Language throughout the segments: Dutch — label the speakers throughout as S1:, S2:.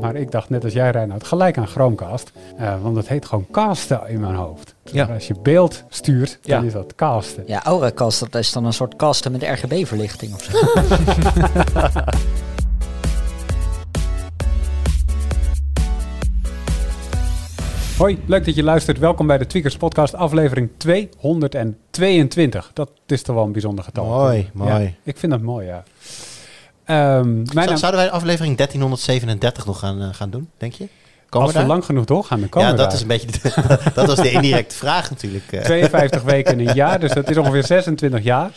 S1: Maar ik dacht net als jij, Reinhard, gelijk aan Chromecast. Uh, want het heet gewoon casten in mijn hoofd. Ja. Als je beeld stuurt, dan is dat casten.
S2: Ja, Auracast, dat is dan een soort casten met RGB-verlichting of zo.
S1: Hoi, leuk dat je luistert. Welkom bij de Tweakers Podcast, aflevering 222. Dat is toch wel een bijzonder getal.
S3: Mooi, mooi.
S1: ik vind dat mooi, ja.
S3: Um, Zouden wij aflevering 1337 nog gaan, uh, gaan doen, denk je?
S1: Komen Als we, lang genoeg doorgaan, dan komen
S3: Ja, dat is een beetje dat was de indirecte vraag natuurlijk.
S1: 52 weken in een jaar, dus dat is ongeveer 26 jaar.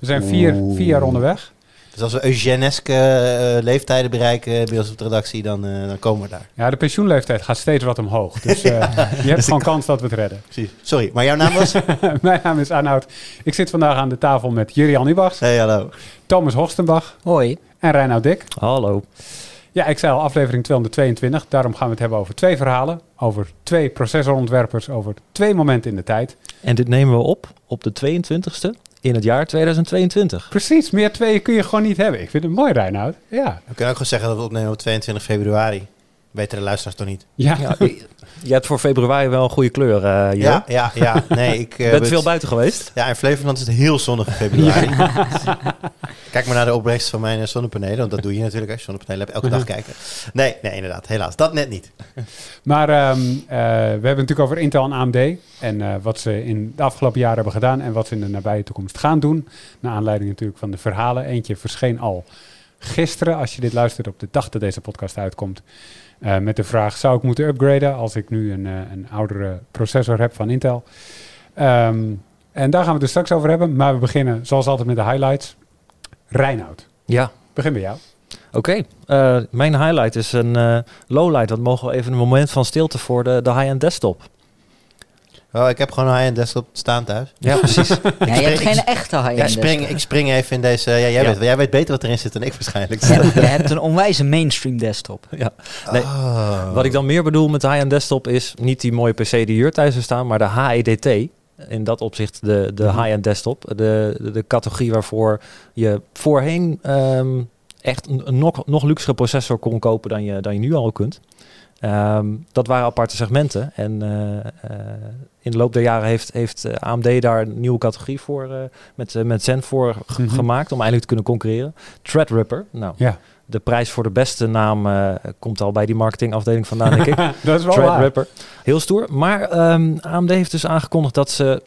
S1: We zijn vier, vier jaar onderweg.
S3: Dus als we eugeneske uh, leeftijden bereiken bij ons op de redactie, dan, uh, dan komen we daar.
S1: Ja, de pensioenleeftijd gaat steeds wat omhoog. Dus uh, je hebt dus gewoon kans dat we het redden.
S3: Precies. Sorry, maar jouw naam was?
S1: Mijn naam is Arnoud. Ik zit vandaag aan de tafel met Jurian Ubachs.
S3: Hey, hallo.
S1: Thomas Horstenbach.
S2: Hoi.
S1: En Reinoud Dik.
S4: Hallo.
S1: Ja, ik zei al aflevering 222. Daarom gaan we het hebben over twee verhalen. Over twee processorontwerpers. Over twee momenten in de tijd.
S4: En dit nemen we op op de 22e in het jaar 2022.
S1: Precies, meer tweeën kun je gewoon niet hebben. Ik vind het mooi, Reinoud. Ja.
S3: We kunnen ook gewoon zeggen dat we opnemen op 22 februari. Weten de luisteraars toch niet?
S4: Ja. ja je hebt voor februari wel een goede kleur, uh,
S3: Ja, ja, ja. Nee, ik
S4: uh, ben veel buiten geweest.
S3: Ja, in Flevoland is het heel zonnig in februari. Kijk maar naar de opbrengst van mijn zonnepanelen, want dat doe je natuurlijk als je zonnepanelen hebt. Elke dag kijken. Nee, nee, inderdaad. Helaas, dat net niet.
S1: Maar um, uh, we hebben het natuurlijk over Intel en AMD en wat ze in de afgelopen jaren hebben gedaan en wat ze in de nabije toekomst gaan doen. Naar aanleiding natuurlijk van de verhalen. Eentje verscheen al gisteren, als je dit luistert op de dag dat deze podcast uitkomt. Uh, met de vraag, zou ik moeten upgraden als ik nu een, uh, een oudere processor heb van Intel? Um, en daar gaan we het dus straks over hebben. Maar we beginnen zoals altijd met de highlights. Reinoud.
S4: Ja.
S1: Begin bij jou.
S4: Oké, okay. uh, mijn highlight is een lowlight. Dat mogen we even een moment van stilte voor de, de high-end desktop.
S3: Oh, ik heb gewoon een high-end desktop staan thuis.
S4: Ja, precies.
S2: ja, je hebt geen echte high-end ja,
S3: spring, Ik spring even in deze... Ja, jij, ja. Weet, jij weet beter wat erin zit dan ik waarschijnlijk.
S2: Ja, je hebt een onwijze mainstream desktop.
S4: Ja. Nee, oh. Wat ik dan meer bedoel met de high-end desktop is niet die mooie PC die hier thuis zou staan, maar de HEDT. In dat opzicht de, de mhm. high-end desktop. De, de, de, categorie waarvoor je voorheen um, echt een, een nog, nog luxere processor kon kopen dan je, dan je nu al kunt. Um, dat waren aparte segmenten. En uh, uh, in de loop der jaren heeft, heeft eh, AMD daar een nieuwe categorie voor met, met Zen voor mm gemaakt om eindelijk te kunnen concurreren. Threadripper. Nou, ja. de prijs voor de beste naam komt al bij die marketingafdeling vandaan, denk ik.
S1: dat is wel Threadripper.
S4: Heel stoer. Maar um, AMD heeft dus aangekondigd dat ze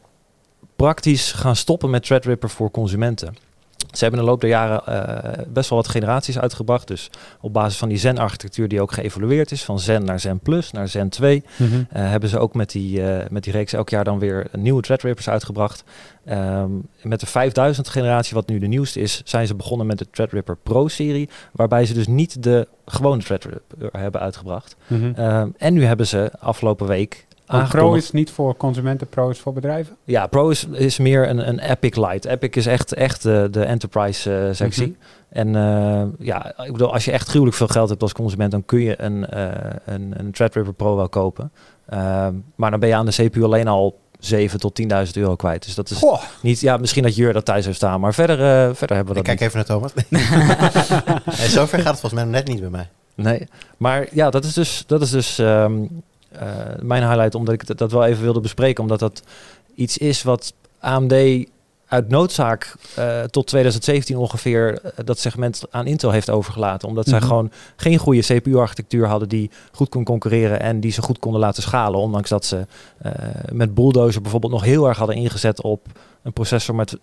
S4: praktisch gaan stoppen met Threadripper voor consumenten. Ze hebben in de loop der jaren uh, best wel wat generaties uitgebracht. Dus op basis van die Zen-architectuur die ook geëvolueerd is, van Zen naar Zen Plus, naar Zen 2, mm -hmm. uh, hebben ze ook met die, uh, met die reeks elk jaar dan weer nieuwe Threadrippers uitgebracht. Um, met de 5000 generatie, wat nu de nieuwste is, zijn ze begonnen met de Threadripper Pro-serie, waarbij ze dus niet de gewone Threadripper hebben uitgebracht. Mm -hmm. um, en nu hebben ze afgelopen week
S1: Pro is niet voor consumenten, Pro is voor bedrijven?
S4: Ja, Pro is, is meer een, een Epic Light. Epic is echt, echt de, de enterprise uh, sectie. Mm -hmm. En uh, ja, ik bedoel, als je echt gruwelijk veel geld hebt als consument, dan kun je een, uh, een, een Threadripper Pro wel kopen. Ehm, maar dan ben je aan de CPU alleen al 7 tot 10.000 euro kwijt. Dus dat is Goh. niet, ja, misschien dat Jur dat thuis heeft staan, maar verder, verder hebben we dat.
S3: Ik kijk even naar Thomas. hey, zover gaat het volgens mij net niet bij mij.
S4: Nee, maar ja, dat is dus, dat is dus um, uh, mijn highlight, omdat ik dat wel even wilde bespreken, omdat dat iets is wat AMD uit noodzaak uh, tot 2017 ongeveer uh, dat segment aan Intel heeft overgelaten. Omdat mm -hmm. zij gewoon geen goede CPU-architectuur hadden die goed kon concurreren en die ze goed konden laten schalen. Ondanks dat ze uh, met Bulldozer bijvoorbeeld nog heel erg hadden ingezet op een processor met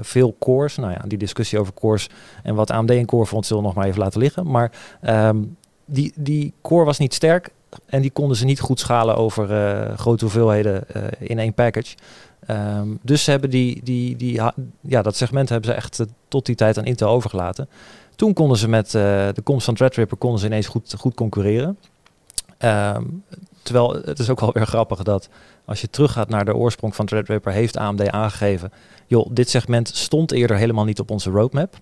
S4: veel cores. Nou ja, die discussie over cores en wat AMD een core vond, zullen we nog maar even laten liggen. Maar um, die, die core was niet sterk en die konden ze niet goed schalen over uh, grote hoeveelheden uh, in één package. Um, dus hebben die, die, die, ja, dat segment hebben ze echt uh, tot die tijd aan Intel overgelaten. Toen konden ze met de komst van Threadripper konden ze ineens goed, goed concurreren. Um, terwijl het is ook wel weer grappig dat als je teruggaat naar de oorsprong van Threadripper, heeft AMD aangegeven, joh, dit segment stond eerder helemaal niet op onze roadmap.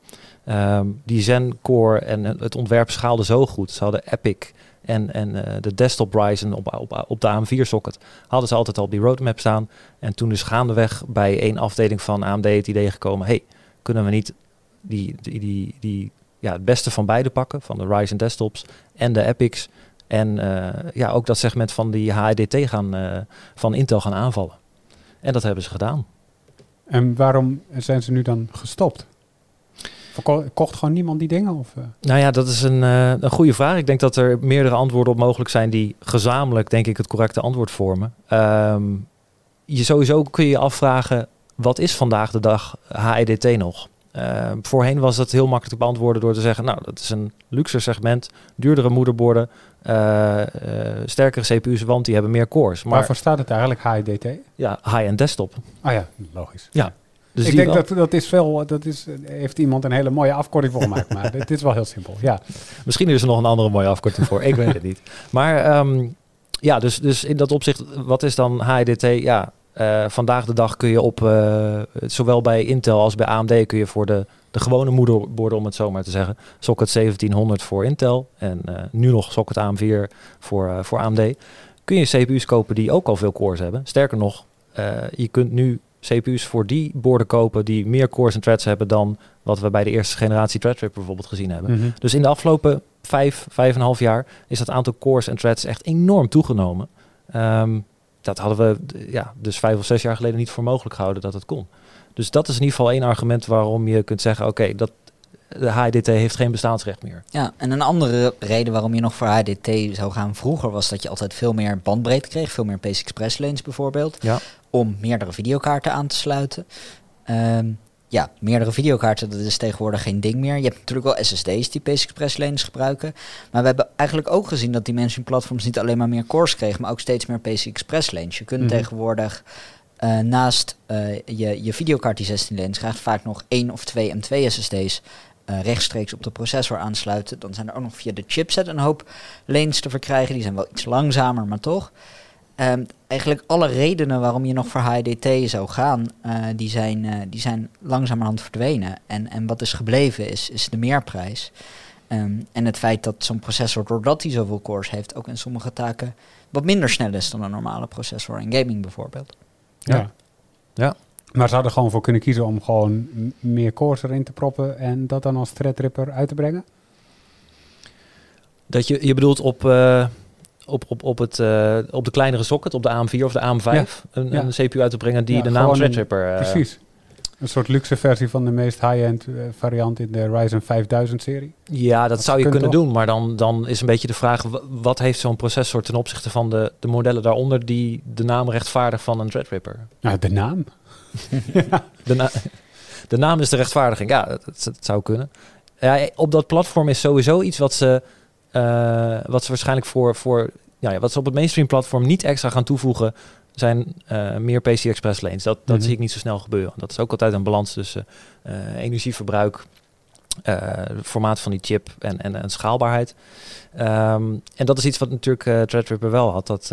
S4: Um, die Zen Core en het ontwerp schaalde zo goed. Ze hadden Epic en, en uh, de desktop Ryzen op, op, op de AM4-socket hadden ze altijd al die roadmap staan. En toen dus gaandeweg bij één afdeling van AMD het idee gekomen... hey, kunnen we niet die, die, die, die ja, het beste van beide pakken, van de Ryzen desktops en de Epics. En eh, ja, ook dat segment van die HDT gaan, eh, van Intel gaan aanvallen. En dat hebben ze gedaan.
S1: En waarom zijn ze nu dan gestopt? Kocht gewoon niemand die dingen? Of, eh?
S4: Nou ja, dat is een, eh, een goede vraag. Ik denk dat er meerdere antwoorden op mogelijk zijn die gezamenlijk, denk ik, het correcte antwoord vormen. Ehm, je sowieso kun je je afvragen, wat is vandaag de dag HEDT nog? Ehm, voorheen was dat heel makkelijk te beantwoorden door te zeggen, nou, dat is een luxe segment, duurdere moederborden, eh, sterkere CPU's, want die hebben meer cores. Maar
S1: Waarvoor staat het eigenlijk HIDT?
S4: ja, high-end desktop.
S1: Ah ja, logisch.
S4: Ja, Dus
S1: ik denk dat dat is veel, dat is, heeft iemand een hele mooie afkorting voor gemaakt, maar dit is wel heel simpel. Ja,
S4: Misschien is er nog een andere mooie afkorting voor. Ik weet het niet. Maar ehm, ja, dus, dus in dat opzicht, wat is dan HIDT? Ja, eh, vandaag de dag kun je op, eh, zowel bij Intel als bij AMD, kun je voor de, de gewone moederborden, om het zo maar te zeggen, socket 1700 voor Intel en eh, nu nog socket AM4 voor, voor AMD, kun je CPU's kopen die ook al veel cores hebben. Sterker nog, je kunt nu CPU's voor die borden kopen die meer cores en threads hebben dan wat we bij de eerste generatie Threadripper bijvoorbeeld gezien hebben.
S1: Mhm.
S4: Dus in de afgelopen vijf, vijf en een half jaar is dat aantal cores en threads echt enorm toegenomen. Ehm, dat hadden we ja, dus vijf of zes jaar geleden niet voor mogelijk gehouden dat het kon. Dus dat is in ieder geval één argument waarom je kunt zeggen, oké, dat de HDT heeft geen bestaansrecht meer.
S2: Ja, en een andere reden waarom je nog voor HDT zou gaan vroeger was dat je altijd veel meer bandbreedte kreeg, veel meer PCI Express lanes bijvoorbeeld,
S4: Ja.
S2: om meerdere videokaarten aan te sluiten. Ehm, ja, meerdere videokaarten, dat is tegenwoordig geen ding meer. Je hebt natuurlijk wel SSD's die PCI Express lanes gebruiken, maar we hebben eigenlijk ook gezien dat die mensen in platforms niet alleen maar meer cores kregen, maar ook steeds meer PCI Express lanes. Je kunt
S1: Mhm.
S2: tegenwoordig eh, naast eh, je, je videokaart die 16 lanes krijgt vaak nog één of twee M2 SSD's eh, rechtstreeks op de processor aansluiten. Dan zijn er ook nog via de chipset een hoop lanes te verkrijgen. Die zijn wel iets langzamer, maar toch. Ehm, eigenlijk alle redenen waarom je nog voor HDT zou gaan, eh, die, zijn, eh, die zijn langzamerhand verdwenen. En, en wat is gebleven is, is de meerprijs. Ehm, en het feit dat zo'n processor, doordat hij zoveel cores heeft, ook in sommige taken wat minder snel is dan een normale processor in gaming bijvoorbeeld.
S1: Ja.
S4: Ja. Ja.
S1: Maar ze hadden gewoon voor kunnen kiezen om gewoon meer cores erin te proppen en dat dan als Threadripper uit te brengen.
S4: Dat je, je bedoelt op, eh, op, op, op, het, eh, op de kleinere socket, op de AM4 of de AM5, een,
S1: Ja.
S4: een CPU uit te brengen die
S1: Ja,
S4: de naam Threadripper... eh,
S1: Precies. Een soort luxe versie van de meest high-end variant in de Ryzen 5000 serie.
S4: Ja, dat
S1: Dat
S4: zou je
S1: kunt
S4: kunnen
S1: toch?
S4: doen. Maar dan, dan is een beetje de vraag: wa- wat heeft zo'n processor ten opzichte van de, de modellen daaronder die de naam rechtvaardigt van een Threadripper?
S1: Nou, de naam.
S4: De, na- de naam is de rechtvaardiging. Ja, dat, zou kunnen. Ja, op dat platform is sowieso iets wat ze, eh, wat ze waarschijnlijk voor, voor ja, wat ze op het mainstream platform niet extra gaan toevoegen, zijn eh, meer PCI Express lanes. Dat, dat
S1: Mhm.
S4: zie ik niet zo snel gebeuren. Dat is ook altijd een balans tussen eh, energieverbruik, formaat van die chip en, en, en schaalbaarheid. Ehm, en dat is iets wat natuurlijk Threadripper wel had. Dat,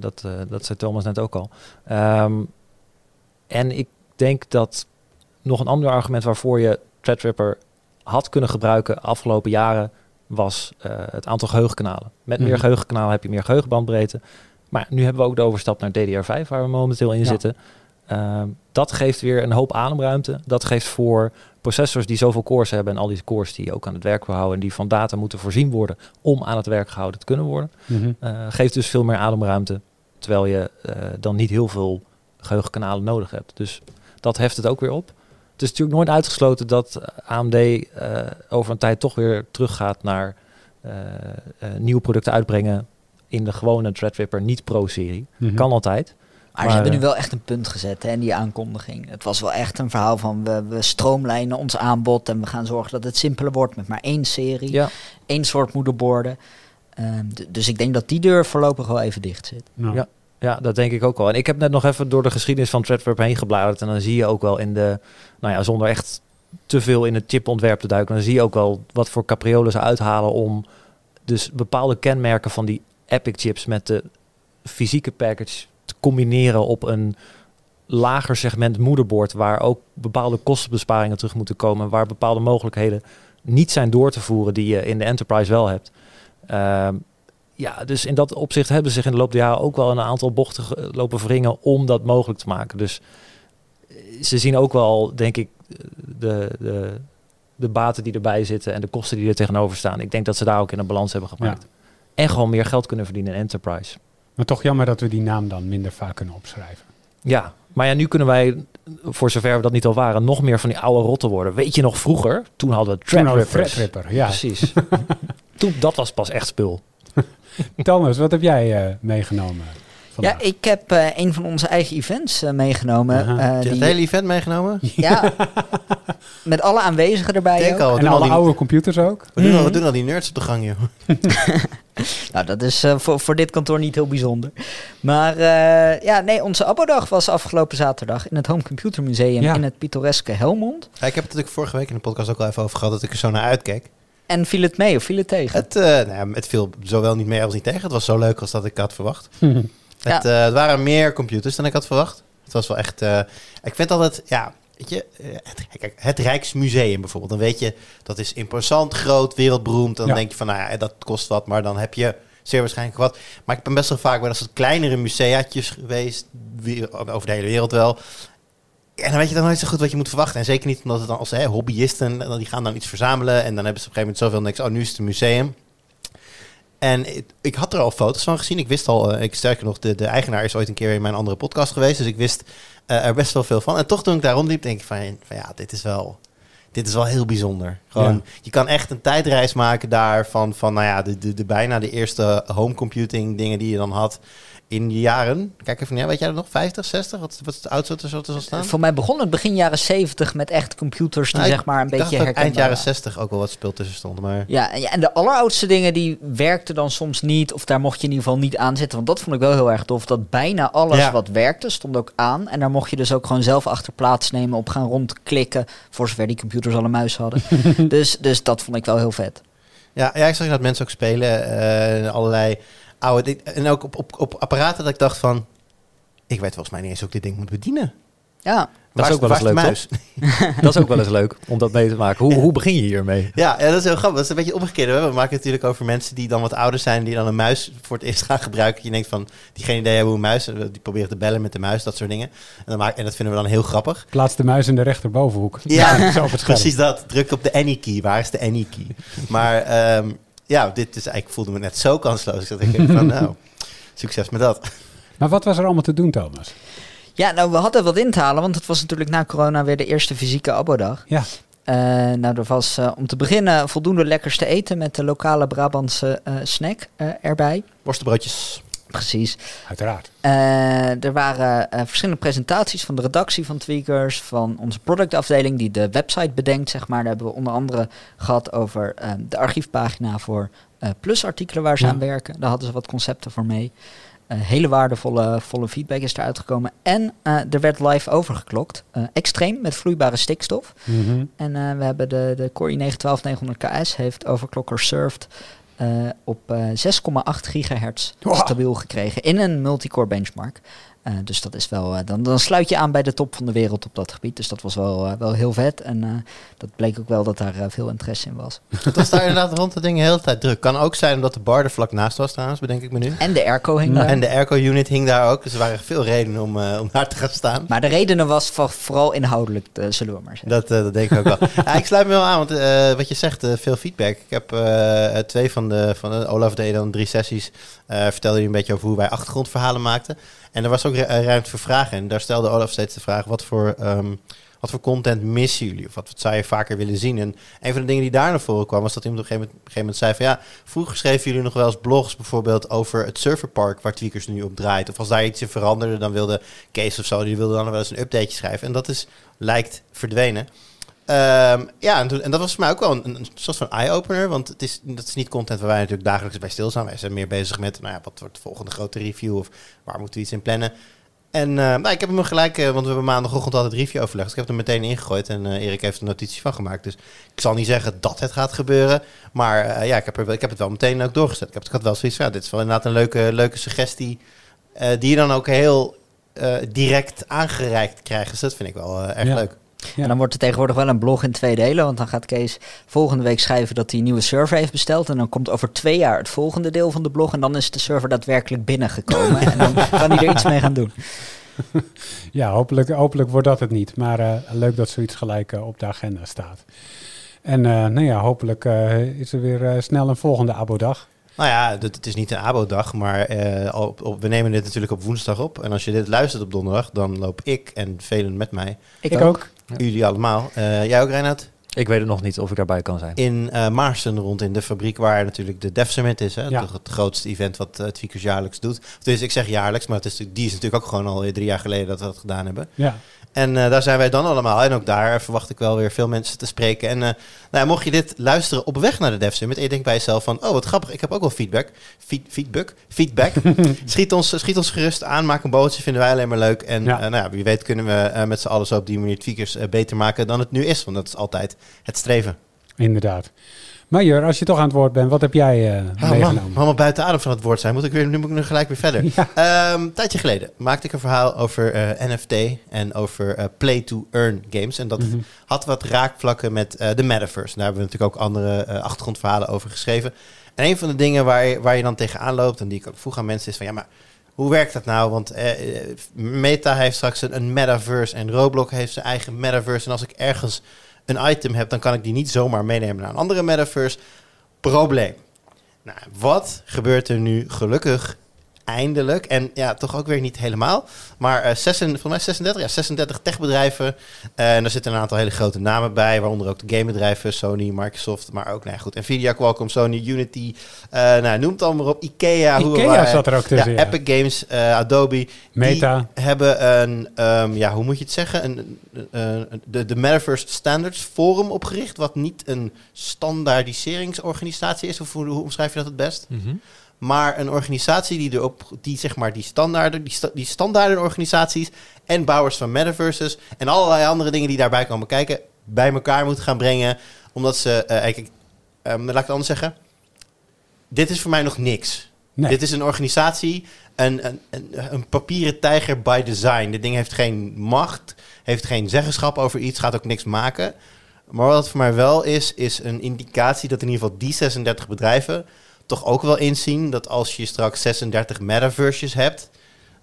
S4: dat, dat zei Thomas net ook al. Ehm, en ik denk dat nog een ander argument waarvoor je Threadripper had kunnen gebruiken afgelopen jaren was eh, het aantal geheugenkanalen. Met meer
S1: Mhm.
S4: geheugenkanalen heb je meer geheugenbandbreedte. Maar nu hebben we ook de overstap naar DDR5, waar we momenteel in
S1: Ja.
S4: zitten. Ehm, dat geeft weer een hoop ademruimte. Dat geeft voor processors die zoveel cores hebben en al die cores die ook aan het werk houden en die van data moeten voorzien worden om aan het werk gehouden te kunnen worden.
S1: Mhm.
S4: Eh, geeft dus veel meer ademruimte, terwijl je eh, dan niet heel veel geheugenkanalen nodig hebt. Dus dat heft het ook weer op. Het is natuurlijk nooit uitgesloten dat AMD eh, over een tijd toch weer teruggaat naar eh, eh, nieuwe producten uitbrengen in de gewone Threadripper niet Pro-serie.
S1: Mhm.
S4: Kan altijd.
S2: Maar,
S4: Maar,
S2: ze hebben nu wel echt een punt gezet hè, in die aankondiging. Het was wel echt een verhaal van we, we stroomlijnen ons aanbod en we gaan zorgen dat het simpeler wordt met maar één serie,
S4: Ja,
S2: één soort moederborden. Ehm, dus ik denk dat die deur voorlopig wel even dicht zit.
S1: Nou,
S4: Ja. Ja, dat denk ik ook wel. En ik heb net nog even door de geschiedenis van Threadripper heen gebladerd. En dan zie je ook wel in de, nou ja, zonder echt te veel in het chipontwerp te duiken, dan zie je ook wel wat voor capriolen ze uithalen om dus bepaalde kenmerken van die Epic chips met de fysieke package te combineren op een lager segment moederbord, waar ook bepaalde kostenbesparingen terug moeten komen, waar bepaalde mogelijkheden niet zijn door te voeren die je in de enterprise wel hebt. Ehm, ja, dus in dat opzicht hebben ze zich in de loop der jaren ook wel een aantal bochten lopen wringen om dat mogelijk te maken. Dus eh, ze zien ook wel, denk ik, de, de, de baten die erbij zitten en de kosten die er tegenover staan. Ik denk dat ze daar ook in een balans hebben gemaakt. En gewoon meer geld kunnen verdienen in enterprise.
S1: Maar toch jammer dat we die naam dan minder vaak kunnen opschrijven.
S4: Ja, maar ja, nu kunnen wij, voor zover we dat niet al waren, nog meer van die oude rotten worden. Weet je nog vroeger? Toen hadden we Threadrippers.
S1: Threadripper, ja.
S4: Precies. Toen, dat was pas echt spul.
S1: Thomas, wat heb jij eh, meegenomen vandaag?
S2: Ja, ik heb eh, een van onze eigen events eh, meegenomen. Eh,
S3: je
S2: die-
S3: het hele event meegenomen?
S2: Ja, met alle aanwezigen erbij.
S3: Denk
S2: ook.
S3: al, we
S1: en
S3: doen al,
S1: alle
S3: die,
S1: oude computers ook?
S3: we doen al, we
S2: Mhm.
S3: doen al die nerds op de gang, joh.
S2: Nou, dat is eh, voor, voor dit kantoor niet heel bijzonder. Maar eh, ja, nee, onze Abodag was afgelopen zaterdag in het Home Computer Museum
S1: Ja.
S2: in het pittoreske Helmond.
S3: Ja, ik heb het natuurlijk vorige week in de podcast ook al even over gehad dat ik er zo naar uitkeek.
S2: En viel het mee of viel het tegen?
S3: Het, eh, nou ja, het viel zowel niet mee als niet tegen. Het was zo leuk als dat ik had verwacht. Het, eh, het waren meer computers dan ik had verwacht. Het was wel echt. eh, ik vind altijd, ja, weet je, het, kijk, het Rijksmuseum bijvoorbeeld. Dan weet je, dat is imposant, groot, wereldberoemd. Dan
S1: Ja.
S3: denk je van, nou ja, dat kost wat, maar dan heb je zeer waarschijnlijk wat. Maar ik ben best wel vaak bij dat soort kleinere museaatjes geweest, over de hele wereld wel. En dan weet je dan nooit zo goed wat je moet verwachten. En zeker niet omdat het dan als hè, hobbyisten, die gaan dan iets verzamelen. En dan hebben ze op een gegeven moment zoveel niks. Oh, nu is het een museum. En ik, had er al foto's van gezien. Ik wist al, eh, ik sterker nog, de, de eigenaar is ooit een keer in mijn andere podcast geweest. Dus ik wist eh, er best wel veel van. En toch toen ik daar rondliep, denk ik van, van ja, dit is wel, dit is wel heel bijzonder. Gewoon,
S1: Ja.
S3: je kan echt een tijdreis maken daar van, van nou ja, de, de, de bijna de eerste home computing dingen die je dan had in de jaren. Kijk even neer, weet jij dat nog? 50, 60? Wat, wat is het oudste wat er zo te zal staan?
S2: Voor mij begon het begin jaren 70 met echt computers die
S3: Nou,
S2: zeg maar een beetje
S3: dat eind
S2: herkenbaar
S3: jaren
S2: waren.
S3: 60 ook wel wat speel tussen stond. Maar
S2: Ja, en ja, en de alleroudste dingen die werkten dan soms niet. Of daar mocht je in ieder geval niet aan zitten. Want dat vond ik wel heel erg tof. Dat bijna alles
S3: Ja.
S2: wat werkte stond ook aan. En daar mocht je dus ook gewoon zelf achter plaatsnemen. Op gaan rondklikken. Voor zover die computers al een muis hadden. dus, dus dat vond ik wel heel vet.
S3: Ja, ja, ik zag dat mensen ook spelen. eh, allerlei oude dingen. En ook op, op, op apparaten dat ik dacht van... Ik weet volgens mij niet eens hoe ik dit ding moet bedienen.
S2: Ja,
S4: Dat is ook wel eens leuk? Dat is ook wel eens leuk om dat mee te maken. Hoe, hoe begin je hiermee?
S3: Ja, ja, dat is heel grappig. Dat is een beetje omgekeerd. We maken het natuurlijk over mensen die dan wat ouder zijn... die dan een muis voor het eerst gaan gebruiken. Je denkt van, die geen idee hebben hoe een muis... die proberen te bellen met de muis, dat soort dingen. En, dan maak, en dat vinden we dan heel grappig.
S1: Plaats de muis in de rechterbovenhoek.
S3: Ja,
S1: zo.
S3: Precies dat. Druk op de Any-key. Waar is de Any-key? Maar ehm, ja, dit is eigenlijk voelde me net zo kansloos. Dat ik denk van, nou, succes met dat.
S1: Maar wat was er allemaal te doen, Thomas?
S2: ja nou we hadden wat in te halen. Want het was natuurlijk na corona weer de eerste fysieke Abodag.
S1: Ja.
S2: Eh, nou, er was eh, om te beginnen voldoende lekkers te eten. Met de lokale Brabantse eh, snack eh, erbij.
S3: Worstenbroodjes.
S2: Precies.
S1: Uiteraard.
S2: Eh, er waren eh, verschillende presentaties van de redactie van Tweakers, van onze productafdeling die de website bedenkt, zeg maar. Daar hebben we onder andere gehad over eh, de archiefpagina voor eh plusartikelen waar ze
S1: Ja.
S2: aan werken. Daar hadden ze wat concepten voor mee. Hele waardevolle volle feedback is eruit gekomen. En er werd live overgeklokt. Extreem met vloeibare stikstof.
S1: Mhm.
S2: En we hebben de, de Core i9 12900KS heeft Overclocker served op eh 6,8 gigahertz
S1: Wow.
S2: stabiel gekregen in een multicore benchmark. Eh, dus dat is wel, eh, dan, dan sluit je aan bij de top van de wereld op dat gebied. Dus dat was wel, eh, wel heel vet. En dat bleek ook wel dat daar veel interesse in was.
S3: Het was daar inderdaad rond de dingen de hele tijd druk. Kan ook zijn omdat de bar er vlak naast was trouwens, bedenk ik me nu.
S2: En de airco hing
S1: Ja.
S2: daar.
S3: En de airco-unit hing daar ook. Dus er waren veel redenen om, om daar te gaan staan.
S2: Maar de redenen was voor- vooral inhoudelijk, zullen we maar zeggen.
S3: Dat, dat denk ik ook wel. ja, ik sluit me wel aan, want wat je zegt, veel feedback. Ik heb twee van de, van de Olaf deed dan drie sessies. vertelde hij een beetje over hoe wij achtergrondverhalen maakten. En er was ook ru- ruimte voor vragen. En daar stelde Olaf steeds de vraag, wat voor, ehm, wat voor content missen jullie? Of wat zou je vaker willen zien? En een van de dingen die daar naar voren kwam, was dat iemand op een gegeven moment, zei van... ja, vroeger schreven jullie nog wel eens blogs bijvoorbeeld over het serverpark waar Tweakers nu op draait. Of als daar iets in veranderde, dan wilde Kees of zo, die wilde dan wel eens een updateje schrijven. En dat is, lijkt verdwenen. Ehm, ja, en, toen- en dat was voor mij ook wel een, een soort van eye-opener. Want het is, dat is niet content waar wij natuurlijk dagelijks bij stilstaan. Wij zijn meer bezig met, nou ja, wat wordt de volgende grote review? Of waar moeten we iets in plannen? En eh, nou, ik heb hem gelijk, eh, want we hebben maandagochtend altijd review overlegd. Dus ik heb hem meteen ingegooid en eh, Erik heeft er notitie van gemaakt. Dus ik zal niet zeggen dat het gaat gebeuren. Maar ja, ik heb, er, ik heb het wel meteen ook doorgezet. Ik, heb, ik had wel zoiets van, ja, dit is wel inderdaad een leuke, leuke suggestie. die je dan ook heel direct aangereikt krijgt. Dus dat vind ik wel erg
S1: Ja.
S3: leuk.
S1: Ja.
S2: En dan wordt het tegenwoordig wel een blog in twee delen. Want dan gaat Kees volgende week schrijven dat hij een nieuwe server heeft besteld. En dan komt over twee jaar het volgende deel van de blog. En dan is de server daadwerkelijk binnengekomen. en dan kan hij er iets mee gaan doen.
S1: Ja, hopelijk, hopelijk wordt dat het niet. Maar eh, leuk dat zoiets gelijk eh, op de agenda staat. En eh, nou ja, hopelijk eh, is er weer snel een volgende abo-dag.
S3: Nou ja, het is niet een abo-dag, maar eh, op, op- we nemen dit natuurlijk op woensdag op. En als je dit luistert op donderdag, dan loop ik en velen met mij,
S2: Ik, ook.
S3: Jullie allemaal, eh, jij ook Reinhard,
S4: Ik weet het nog niet of ik daarbij kan zijn.
S3: in eh Maarsen rond in de fabriek waar natuurlijk de Dev Summit is. Hè?
S1: Ja.
S3: Het grootste event wat uh, Tweakers jaarlijks doet. Dus ik zeg jaarlijks, maar het is, die is natuurlijk ook gewoon al drie jaar geleden dat we dat gedaan hebben.
S1: Ja.
S3: En eh, daar zijn wij dan allemaal. En ook daar verwacht ik wel weer veel mensen te spreken. En eh, nou ja, mocht je dit luisteren op weg naar de Dev Summit... en je denkt bij jezelf van... oh, wat grappig, ik heb ook wel feedback. Feed, feedback? Feedback. schiet, ons, schiet ons gerust aan, maak een bootje, vinden wij alleen maar leuk. En
S1: Ja.
S3: eh, nou ja, wie weet kunnen we met z'n allen zo op die manier tweakers beter maken... dan het nu is, want dat is altijd het streven.
S1: Inderdaad. Maar Jur, als je toch aan het woord bent, wat heb jij eh
S3: Ah, man,
S1: meegenomen?
S3: allemaal buiten adem van het woord zijn. Moet ik weer, nu moet ik nu gelijk weer verder.
S1: Ja.
S3: Ehm, een tijdje geleden maakte ik een verhaal over eh, NFT en over eh, play-to-earn games. En dat
S1: Mhm.
S3: had wat raakvlakken met de metaverse. Daar hebben we natuurlijk ook andere achtergrondverhalen over geschreven. En een van de dingen waar je, waar je dan tegenaan loopt en die ik ook vroeg aan mensen is van ja, maar hoe werkt dat nou? Want eh, Meta heeft straks een, een metaverse en Roblox heeft zijn eigen metaverse. En als ik ergens een item heb, dan kan ik die niet zomaar meenemen naar een andere metaverse. Probleem. Nou, wat gebeurt er nu gelukkig eindelijk? En ja, toch ook weer niet helemaal. Maar eh 36, volgens mij 36, ja, 36 techbedrijven. Eh, en daar zitten een aantal hele grote namen bij, waaronder ook de gamebedrijven, Sony, Microsoft, maar ook, nou ja, goed, Nvidia, Qualcomm, Sony, Unity, eh nou, noem het allemaal op, Ikea. hoe-
S1: Ikea
S3: waar-
S1: zat er ook tussen,
S3: Ja,
S1: ja.
S3: Epic Games, Adobe.
S1: Meta.
S3: Die hebben een, ehm, ja, hoe moet je het zeggen? Een, de, de Metaverse Standards Forum opgericht, wat niet een standaardiseringsorganisatie is. Of hoe, hoe omschrijf je dat het best? Maar een organisatie die erop, die zeg maar die standaarden, die, sta- die standaardenorganisaties en bouwers van metaverses en allerlei andere dingen die daarbij komen kijken, bij elkaar moet gaan brengen. Omdat ze, eh, kijk, ehm, laat ik het anders zeggen. Dit is voor mij nog niks.
S1: Nee.
S3: Dit is een organisatie, een, een, een, een papieren tijger by design. Dit ding heeft geen macht, heeft geen zeggenschap over iets, gaat ook niks maken. Maar wat het voor mij wel is, is een indicatie dat in ieder geval die 36 bedrijven toch ook wel inzien dat als je straks 36 metaverses hebt,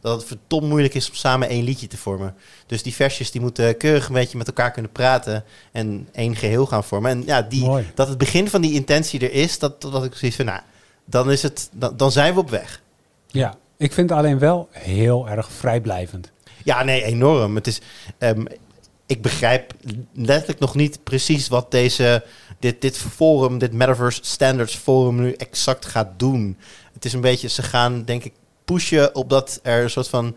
S3: dat het verdomd moeilijk is om samen één liedje te vormen. Dus die versjes die moeten keurig een beetje met elkaar kunnen praten en één geheel gaan vormen. En ja, die,
S1: Mooi.
S3: dat het begin van die intentie er is, dat, dat ik zoiets van, nou, dan, is het, dan, dan zijn we op weg.
S1: Ja, ik vind het alleen wel heel erg vrijblijvend.
S3: Ja, nee, enorm. Het is, ehm, ik begrijp letterlijk nog niet precies wat deze, dit, dit forum, dit Metaverse Standards Forum nu exact gaat doen. Het is een beetje, ze gaan denk ik pushen op dat er een soort van,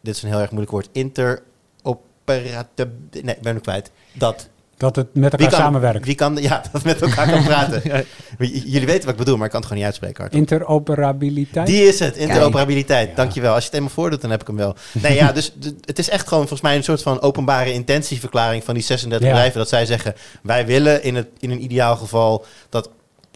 S3: dit is een heel erg moeilijk woord, interoperate, nee, ik ben hem kwijt. Dat.
S1: Dat het met elkaar
S3: kan,
S1: samenwerkt.
S3: Wie kan, ja, dat met elkaar kan praten. J- Jullie weten wat ik bedoel, maar ik kan het gewoon niet uitspreken. hardop.
S1: Interoperabiliteit.
S3: Die is het, interoperabiliteit.
S1: Ja.
S3: Dankjewel. Als je het eenmaal voordoet, dan heb ik hem wel. Nee, ja, dus het is echt gewoon volgens mij een soort van openbare intentieverklaring van die 36
S1: Ja.
S3: bedrijven. Dat zij zeggen, wij willen in, het, in een ideaal geval dat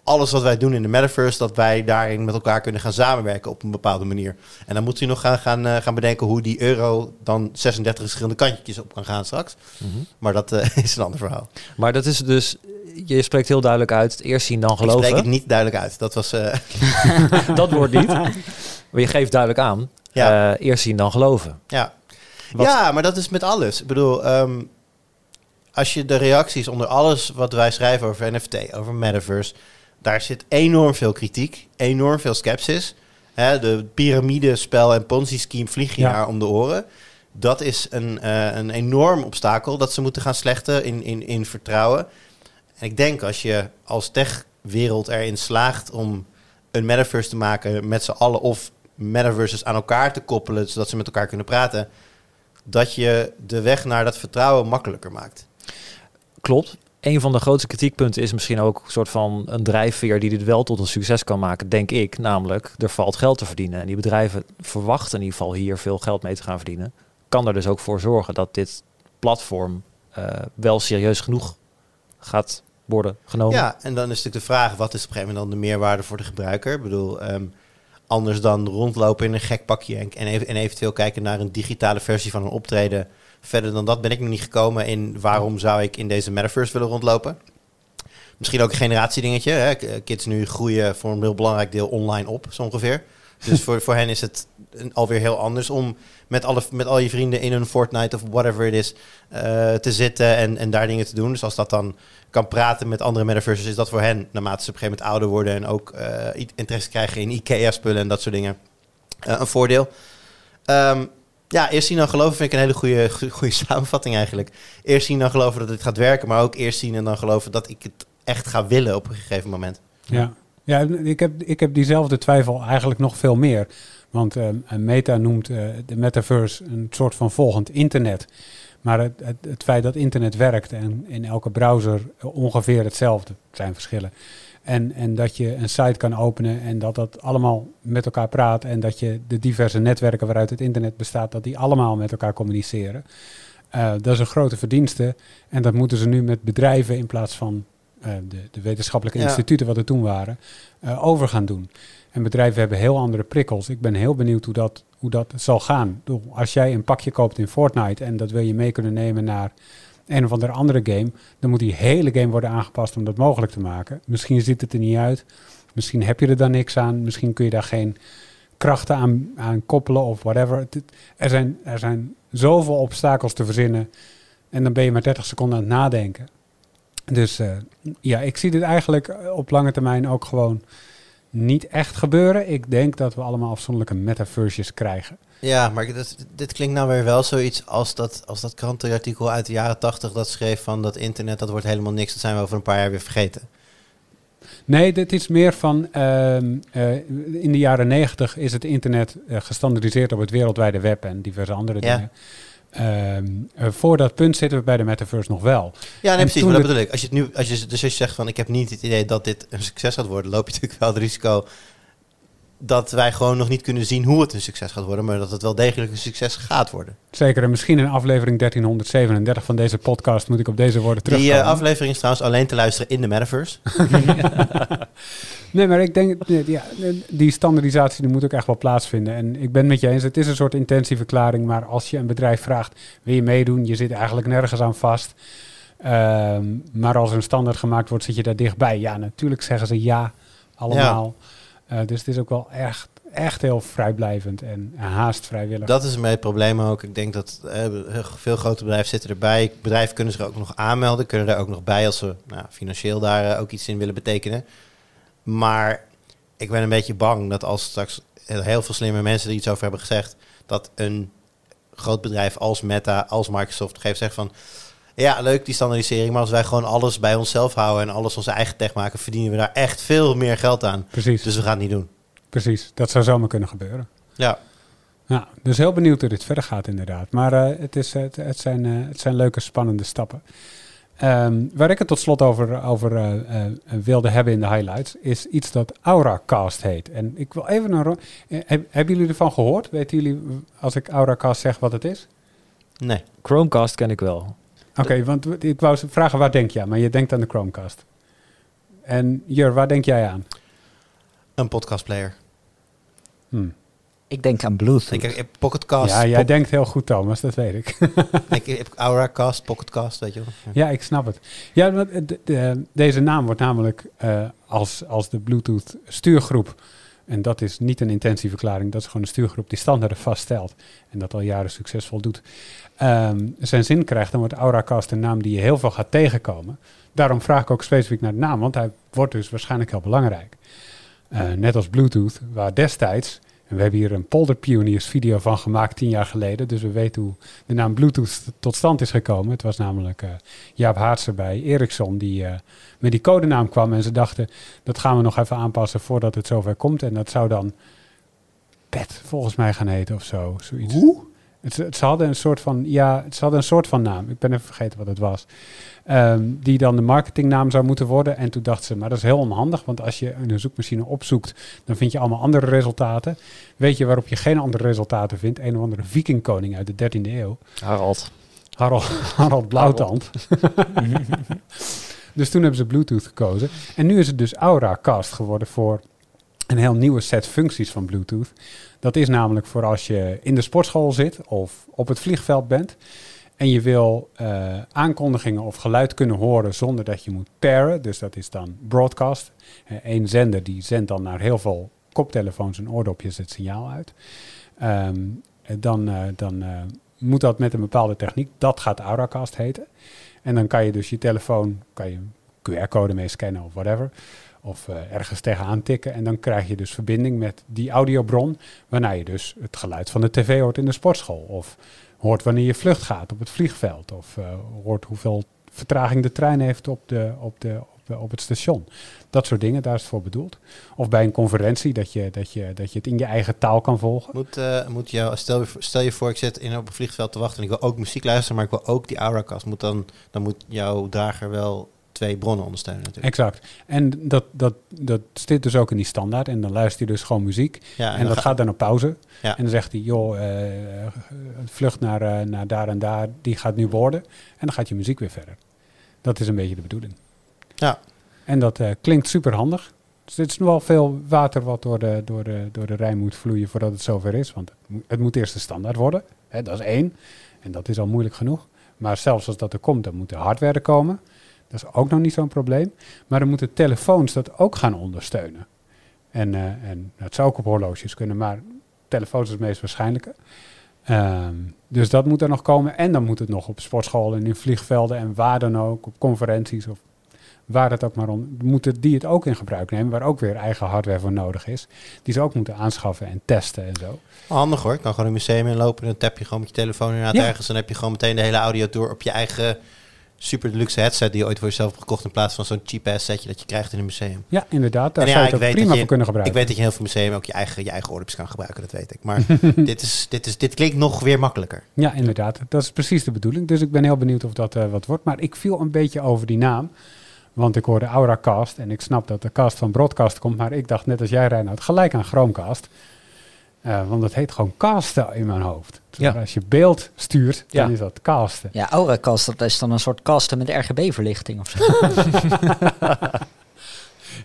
S3: alles wat wij doen in de metaverse, dat wij daarin met elkaar kunnen gaan samenwerken op een bepaalde manier. En dan moet je nog gaan, gaan, eh, gaan bedenken hoe die euro dan 36 verschillende kantjes op kan gaan straks.
S4: Mhm.
S3: Maar dat eh, is een ander verhaal.
S4: Maar dat is dus, je spreekt heel duidelijk uit, eerst zien dan
S3: Ik spreek
S4: geloven.
S3: het niet duidelijk uit. Dat was... eh,
S4: dat wordt niet. Maar je geeft duidelijk aan,
S3: Ja.
S4: eerst zien dan geloven.
S3: Ja.
S4: Wat-
S3: ja, maar dat is met alles. Ik bedoel, ehm, als je de reacties onder alles wat wij schrijven over NFT, over metaverse, daar zit enorm veel kritiek, enorm veel sceptisch. De piramidespel en Ponzi-scheme vliegen je
S1: Ja.
S3: haar om de oren. Dat is een, eh, een enorm obstakel dat ze moeten gaan slechten in, in, in vertrouwen. En ik denk als je als techwereld erin slaagt om een metaverse te maken met z'n allen of metaverses aan elkaar te koppelen, zodat ze met elkaar kunnen praten, dat je de weg naar dat vertrouwen makkelijker maakt.
S4: Klopt. Een van de grootste kritiekpunten is misschien ook een soort van een drijfveer die dit wel tot een succes kan maken, denk ik. Namelijk, er valt geld te verdienen. En die bedrijven verwachten in ieder geval hier veel geld mee te gaan verdienen. Kan er dus ook voor zorgen dat dit platform eh, wel serieus genoeg gaat worden genomen.
S3: Ja, en dan is natuurlijk de vraag, wat is op een gegeven moment dan de meerwaarde voor de gebruiker? Ik bedoel, ehm, anders dan rondlopen in een gek pakje en, en, even- en eventueel kijken naar een digitale versie van een optreden. Verder dan dat ben ik nog niet gekomen in waarom zou ik in deze metaverse willen rondlopen. Misschien ook een generatiedingetje. Hè? Kids nu groeien voor een heel belangrijk deel online op, zo ongeveer. Dus voor, voor hen is het alweer heel anders om met, alle, met al je vrienden in een Fortnite of whatever it is eh, te zitten en, en daar dingen te doen. Dus als dat dan kan praten met andere metaverses, is dat voor hen, naarmate ze op een gegeven moment ouder worden en ook eh, interesse krijgen in IKEA-spullen en dat soort dingen, eh, een voordeel. Ehm, ja, eerst zien dan geloven vind ik een hele goede, goede, samenvatting eigenlijk. Eerst zien dan geloven dat het gaat werken, maar ook eerst zien en dan geloven dat ik het echt ga willen op een gegeven moment.
S1: Ja, ja ik, heb, ik heb diezelfde twijfel eigenlijk nog veel meer. Want eh, Meta noemt eh, de metaverse een soort van volgend internet. Maar het, het, het feit dat internet werkt en in elke browser ongeveer hetzelfde, het zijn verschillen. En, en dat je een site kan openen en dat dat allemaal met elkaar praat. En dat je de diverse netwerken waaruit het internet bestaat, dat die allemaal met elkaar communiceren. Eh, dat is een grote verdienste. En dat moeten ze nu met bedrijven in plaats van eh, de, de wetenschappelijke
S3: Ja.
S1: instituten, wat er toen waren, eh, over gaan doen. En bedrijven hebben heel andere prikkels. Ik ben heel benieuwd hoe dat, hoe dat zal gaan. Als jij een pakje koopt in Fortnite en dat wil je mee kunnen nemen naar een of andere andere game, dan moet die hele game worden aangepast om dat mogelijk te maken. Misschien ziet het er niet uit. Misschien heb je er dan niks aan. Misschien kun je daar geen krachten aan, aan koppelen of whatever. Er zijn, er zijn zoveel obstakels te verzinnen. En dan ben je maar 30 seconden aan het nadenken. Dus eh, ja, ik zie dit eigenlijk eh, op lange termijn ook gewoon niet echt gebeuren. Ik denk dat we allemaal afzonderlijke metaverses krijgen.
S3: Ja, maar dit, dit klinkt nou weer wel zoiets als dat, als dat krantenartikel uit de jaren tachtig dat schreef van dat internet, dat wordt helemaal niks, dat zijn we over een paar jaar weer vergeten.
S1: Nee, dit is meer van ehm, eh, in de jaren negentig is het internet eh, gestandardiseerd op het wereldwijde web en diverse andere
S3: Ja.
S1: dingen. Eh, voor dat punt zitten we bij de metaverse nog wel.
S3: Ja, nee,
S1: En
S3: precies, maar dat
S1: het-
S3: bedoel ik. Als je, het nu, als je, dus als je zegt van ik heb niet het idee dat dit een succes gaat worden, loop je natuurlijk wel het risico dat wij gewoon nog niet kunnen zien hoe het een succes gaat worden, maar dat het wel degelijk een succes gaat worden.
S1: Zeker, en misschien in aflevering 1337 van deze podcast moet ik op deze woorden
S3: Die
S1: terugkomen.
S3: eh, aflevering is trouwens alleen te luisteren in de metaverse.
S1: Nee, maar ik denk, nee, ja, die standaardisatie die moet ook echt wel plaatsvinden. En ik ben met je eens, het is een soort intentieverklaring. Maar als je een bedrijf vraagt, wil je meedoen? Je zit eigenlijk nergens aan vast. Ehm, maar als er een standaard gemaakt wordt, zit je daar dichtbij. Ja, natuurlijk zeggen ze ja, allemaal. Eh, dus het is ook wel echt, echt heel vrijblijvend en haast vrijwillig.
S3: Dat is het probleem ook. Ik denk dat eh, veel grote bedrijven zitten erbij. Bedrijven kunnen zich ook nog aanmelden, kunnen daar ook nog bij als ze nou, financieel daar eh, ook iets in willen betekenen. Maar ik ben een beetje bang dat als straks heel, veel slimme mensen er iets over hebben gezegd, dat een groot bedrijf als Meta, als Microsoft geeft zegt van ja, leuk die standaardisering, maar als wij gewoon alles bij onszelf houden en alles onze eigen tech maken, verdienen we daar echt veel meer geld aan.
S1: Precies,
S3: Dus we gaan het niet doen.
S1: precies. Dat zou zomaar kunnen gebeuren.
S3: Ja,
S1: Ja, dus heel benieuwd hoe dit verder gaat inderdaad. Maar eh, het, is, het, het, zijn, eh, het zijn leuke, spannende stappen. Ehm, waar ik het tot slot over, over eh, eh, wilde hebben in de highlights, is iets dat Auracast heet. En ik wil even een... eh, heb- hebben jullie ervan gehoord? Weten jullie, als ik Auracast zeg, wat het is?
S3: nee.
S4: Chromecast ken ik wel.
S1: Oké, want ik wou ze vragen, waar denk je aan? Maar je denkt aan de Chromecast. En Jur, waar denk jij aan?
S3: Een podcastplayer.
S1: Hm.
S2: Ik denk aan Bluetooth.
S3: Ik heb Pocketcast.
S1: Ja, jij denkt heel goed, Thomas, dat weet ik.
S3: ik heb Auracast, Pocketcast, weet je wel. Ja.
S1: Ja, ik snap het. Ja, want, eh, de- de- deze naam wordt namelijk eh, als, als de Bluetooth stuurgroep. En dat is niet een intentieverklaring, dat is gewoon een stuurgroep die standaarden vaststelt. En dat al jaren succesvol doet. ehm, zijn zin krijgt, dan wordt Auracast een naam die je heel veel gaat tegenkomen. Daarom vraag ik ook specifiek naar de naam, want hij wordt dus waarschijnlijk heel belangrijk. Eh, net als Bluetooth, waar destijds, en we hebben hier een Polder Pioneers video van gemaakt tien jaar geleden, dus we weten hoe de naam Bluetooth tot stand is gekomen. Het was namelijk eh, Jaap Haartse bij Ericsson die eh, met die codenaam kwam en ze dachten, dat gaan we nog even aanpassen voordat het zover komt. En dat zou dan PET volgens mij gaan heten of zo. Zoiets.
S3: Hoe?
S1: Het, het, ze hadden een soort van, ja, ze hadden een soort van naam. Ik ben even vergeten wat het was. Ehm, die dan de marketingnaam zou moeten worden. En toen dachten ze, maar dat is heel onhandig. Want als je een zoekmachine opzoekt, dan vind je allemaal andere resultaten. Weet je waarop je geen andere resultaten vindt? Een of andere vikingkoning uit de 13e eeuw.
S4: Harald.
S1: Harald, Harald Blauwtand. dus toen hebben ze Bluetooth gekozen. En nu is het dus Auracast geworden voor een heel nieuwe set functies van Bluetooth. Dat is namelijk voor als je in de sportschool zit of op het vliegveld bent. En je wil eh, aankondigingen of geluid kunnen horen zonder dat je moet paren. Dus dat is dan broadcast. Eén zender die zendt dan naar heel veel koptelefoons en oordopjes het signaal uit. Ehm, dan eh, dan eh, moet dat met een bepaalde techniek. Dat gaat Auracast heten. En dan kan je dus je telefoon, kan je QR-code mee scannen of whatever. Of eh, ergens tegenaan tikken. En dan krijg je dus verbinding met die audiobron. Waarna je dus het geluid van de tv hoort in de sportschool. Of hoort wanneer je vlucht gaat op het vliegveld. Of eh, hoort hoeveel vertraging de trein heeft op, de, op, de, op, het station. Dat soort dingen, daar is het voor bedoeld. Of bij een conferentie, dat je, dat je, dat je het in je eigen taal kan volgen.
S3: Moet, eh, moet jou, stel, stel je voor, ik zit in, op een vliegveld te wachten en ik wil ook muziek luisteren, maar ik wil ook die Auracast. Moet dan, dan moet jouw drager wel twee bronnen ondersteunen natuurlijk.
S1: Exact. En dat, dat, dat zit dus ook in die standaard. En dan luister je dus gewoon muziek.
S3: Ja,
S1: en dat
S3: ga-
S1: gaat dan op pauze.
S3: Ja.
S1: En dan zegt hij, joh, eh, vlucht naar, eh, naar daar en daar, die gaat nu worden. En dan gaat je muziek weer verder. Dat is een beetje de bedoeling.
S3: Ja.
S1: En dat eh, klinkt super handig. Dus dit is wel veel water wat door de, door, de, door de Rijn moet vloeien voordat het zover is. Want het moet, het moet eerst de standaard worden. Hè, dat is één. En dat is al moeilijk genoeg. Maar zelfs als dat er komt, dan moet de hardware er komen. Dat is ook nog niet zo'n probleem. Maar dan moeten telefoons dat ook gaan ondersteunen. En, eh, en het zou ook op horloges kunnen, maar telefoons is het meest waarschijnlijke. Ehm, dus dat moet er nog komen. En dan moet het nog op sportscholen en in vliegvelden en waar dan ook, op conferenties of waar het ook maar om. Moeten die het ook in gebruik nemen, waar ook weer eigen hardware voor nodig is. Die ze ook moeten aanschaffen en testen en zo.
S3: Handig hoor. Ik kan gewoon een museum inlopen en dan tap je gewoon met je telefoon inderdaad
S1: Ja.
S3: ergens. Dan heb je gewoon meteen de hele audio door op je eigen super deluxe headset die je ooit voor jezelf hebt gekocht in plaats van zo'n cheap ass setje dat je krijgt in een museum.
S1: Ja, inderdaad. Daar
S3: En ja,
S1: zou je
S3: ik
S1: het prima
S3: je-
S1: voor kunnen
S3: Ik
S1: gebruiken.
S3: weet dat je in heel veel musea ook je eigen, je eigen oordopjes kan gebruiken, dat weet ik. Maar dit, is, dit, is, dit klinkt nog weer makkelijker.
S1: Ja, inderdaad. Dat is precies de bedoeling. Dus ik ben heel benieuwd of dat eh, wat wordt. Maar ik viel een beetje over die naam. Want ik hoorde Auracast en ik snap dat de cast van Broadcast komt. Maar ik dacht net als jij, Reinoud, gelijk aan Chromecast. Eh, want het heet gewoon casten in mijn hoofd. Dus
S4: Ja.
S1: Als je beeld stuurt, dan
S4: Ja.
S1: is dat casten.
S2: Ja, Auracast, dat is dan een soort kasten met RGB-verlichting of zo.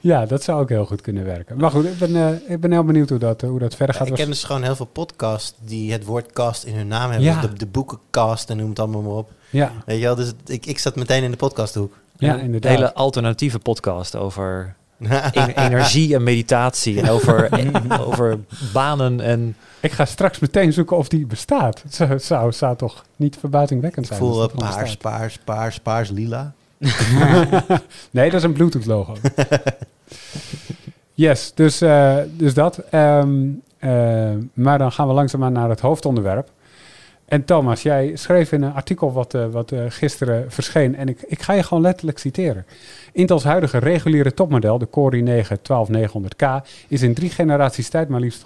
S1: Ja, dat zou ook heel goed kunnen werken. Maar goed, ik ben, eh, ik ben heel benieuwd hoe dat, eh, hoe dat verder gaat.
S3: ik ken dus gewoon heel veel podcasts die het woord cast in hun naam hebben.
S1: Ja.
S3: De, de boekencast en noem het allemaal maar op.
S1: Ja,
S3: Weet je wel, dus ik, ik zat meteen in de podcasthoek.
S1: ja,
S4: Een
S1: inderdaad.
S4: hele alternatieve podcast over energie en meditatie. En over, en, over banen en...
S1: Ik ga straks meteen zoeken of die bestaat. Het zou, zou, zou toch niet verbazingwekkend
S3: Ik
S1: zijn?
S3: voel
S1: dat gewoon
S3: paars, paars, paars, paars, lila.
S1: nee, dat is een Bluetooth logo. yes, dus, eh, dus dat. Ehm, eh, maar dan gaan we langzaamaan naar het hoofdonderwerp. En Thomas, jij schreef in een artikel wat, eh, wat eh, gisteren verscheen. En ik, ik ga je gewoon letterlijk citeren. Intels huidige reguliere topmodel, de Core i9 12900K, is in drie generaties tijd maar liefst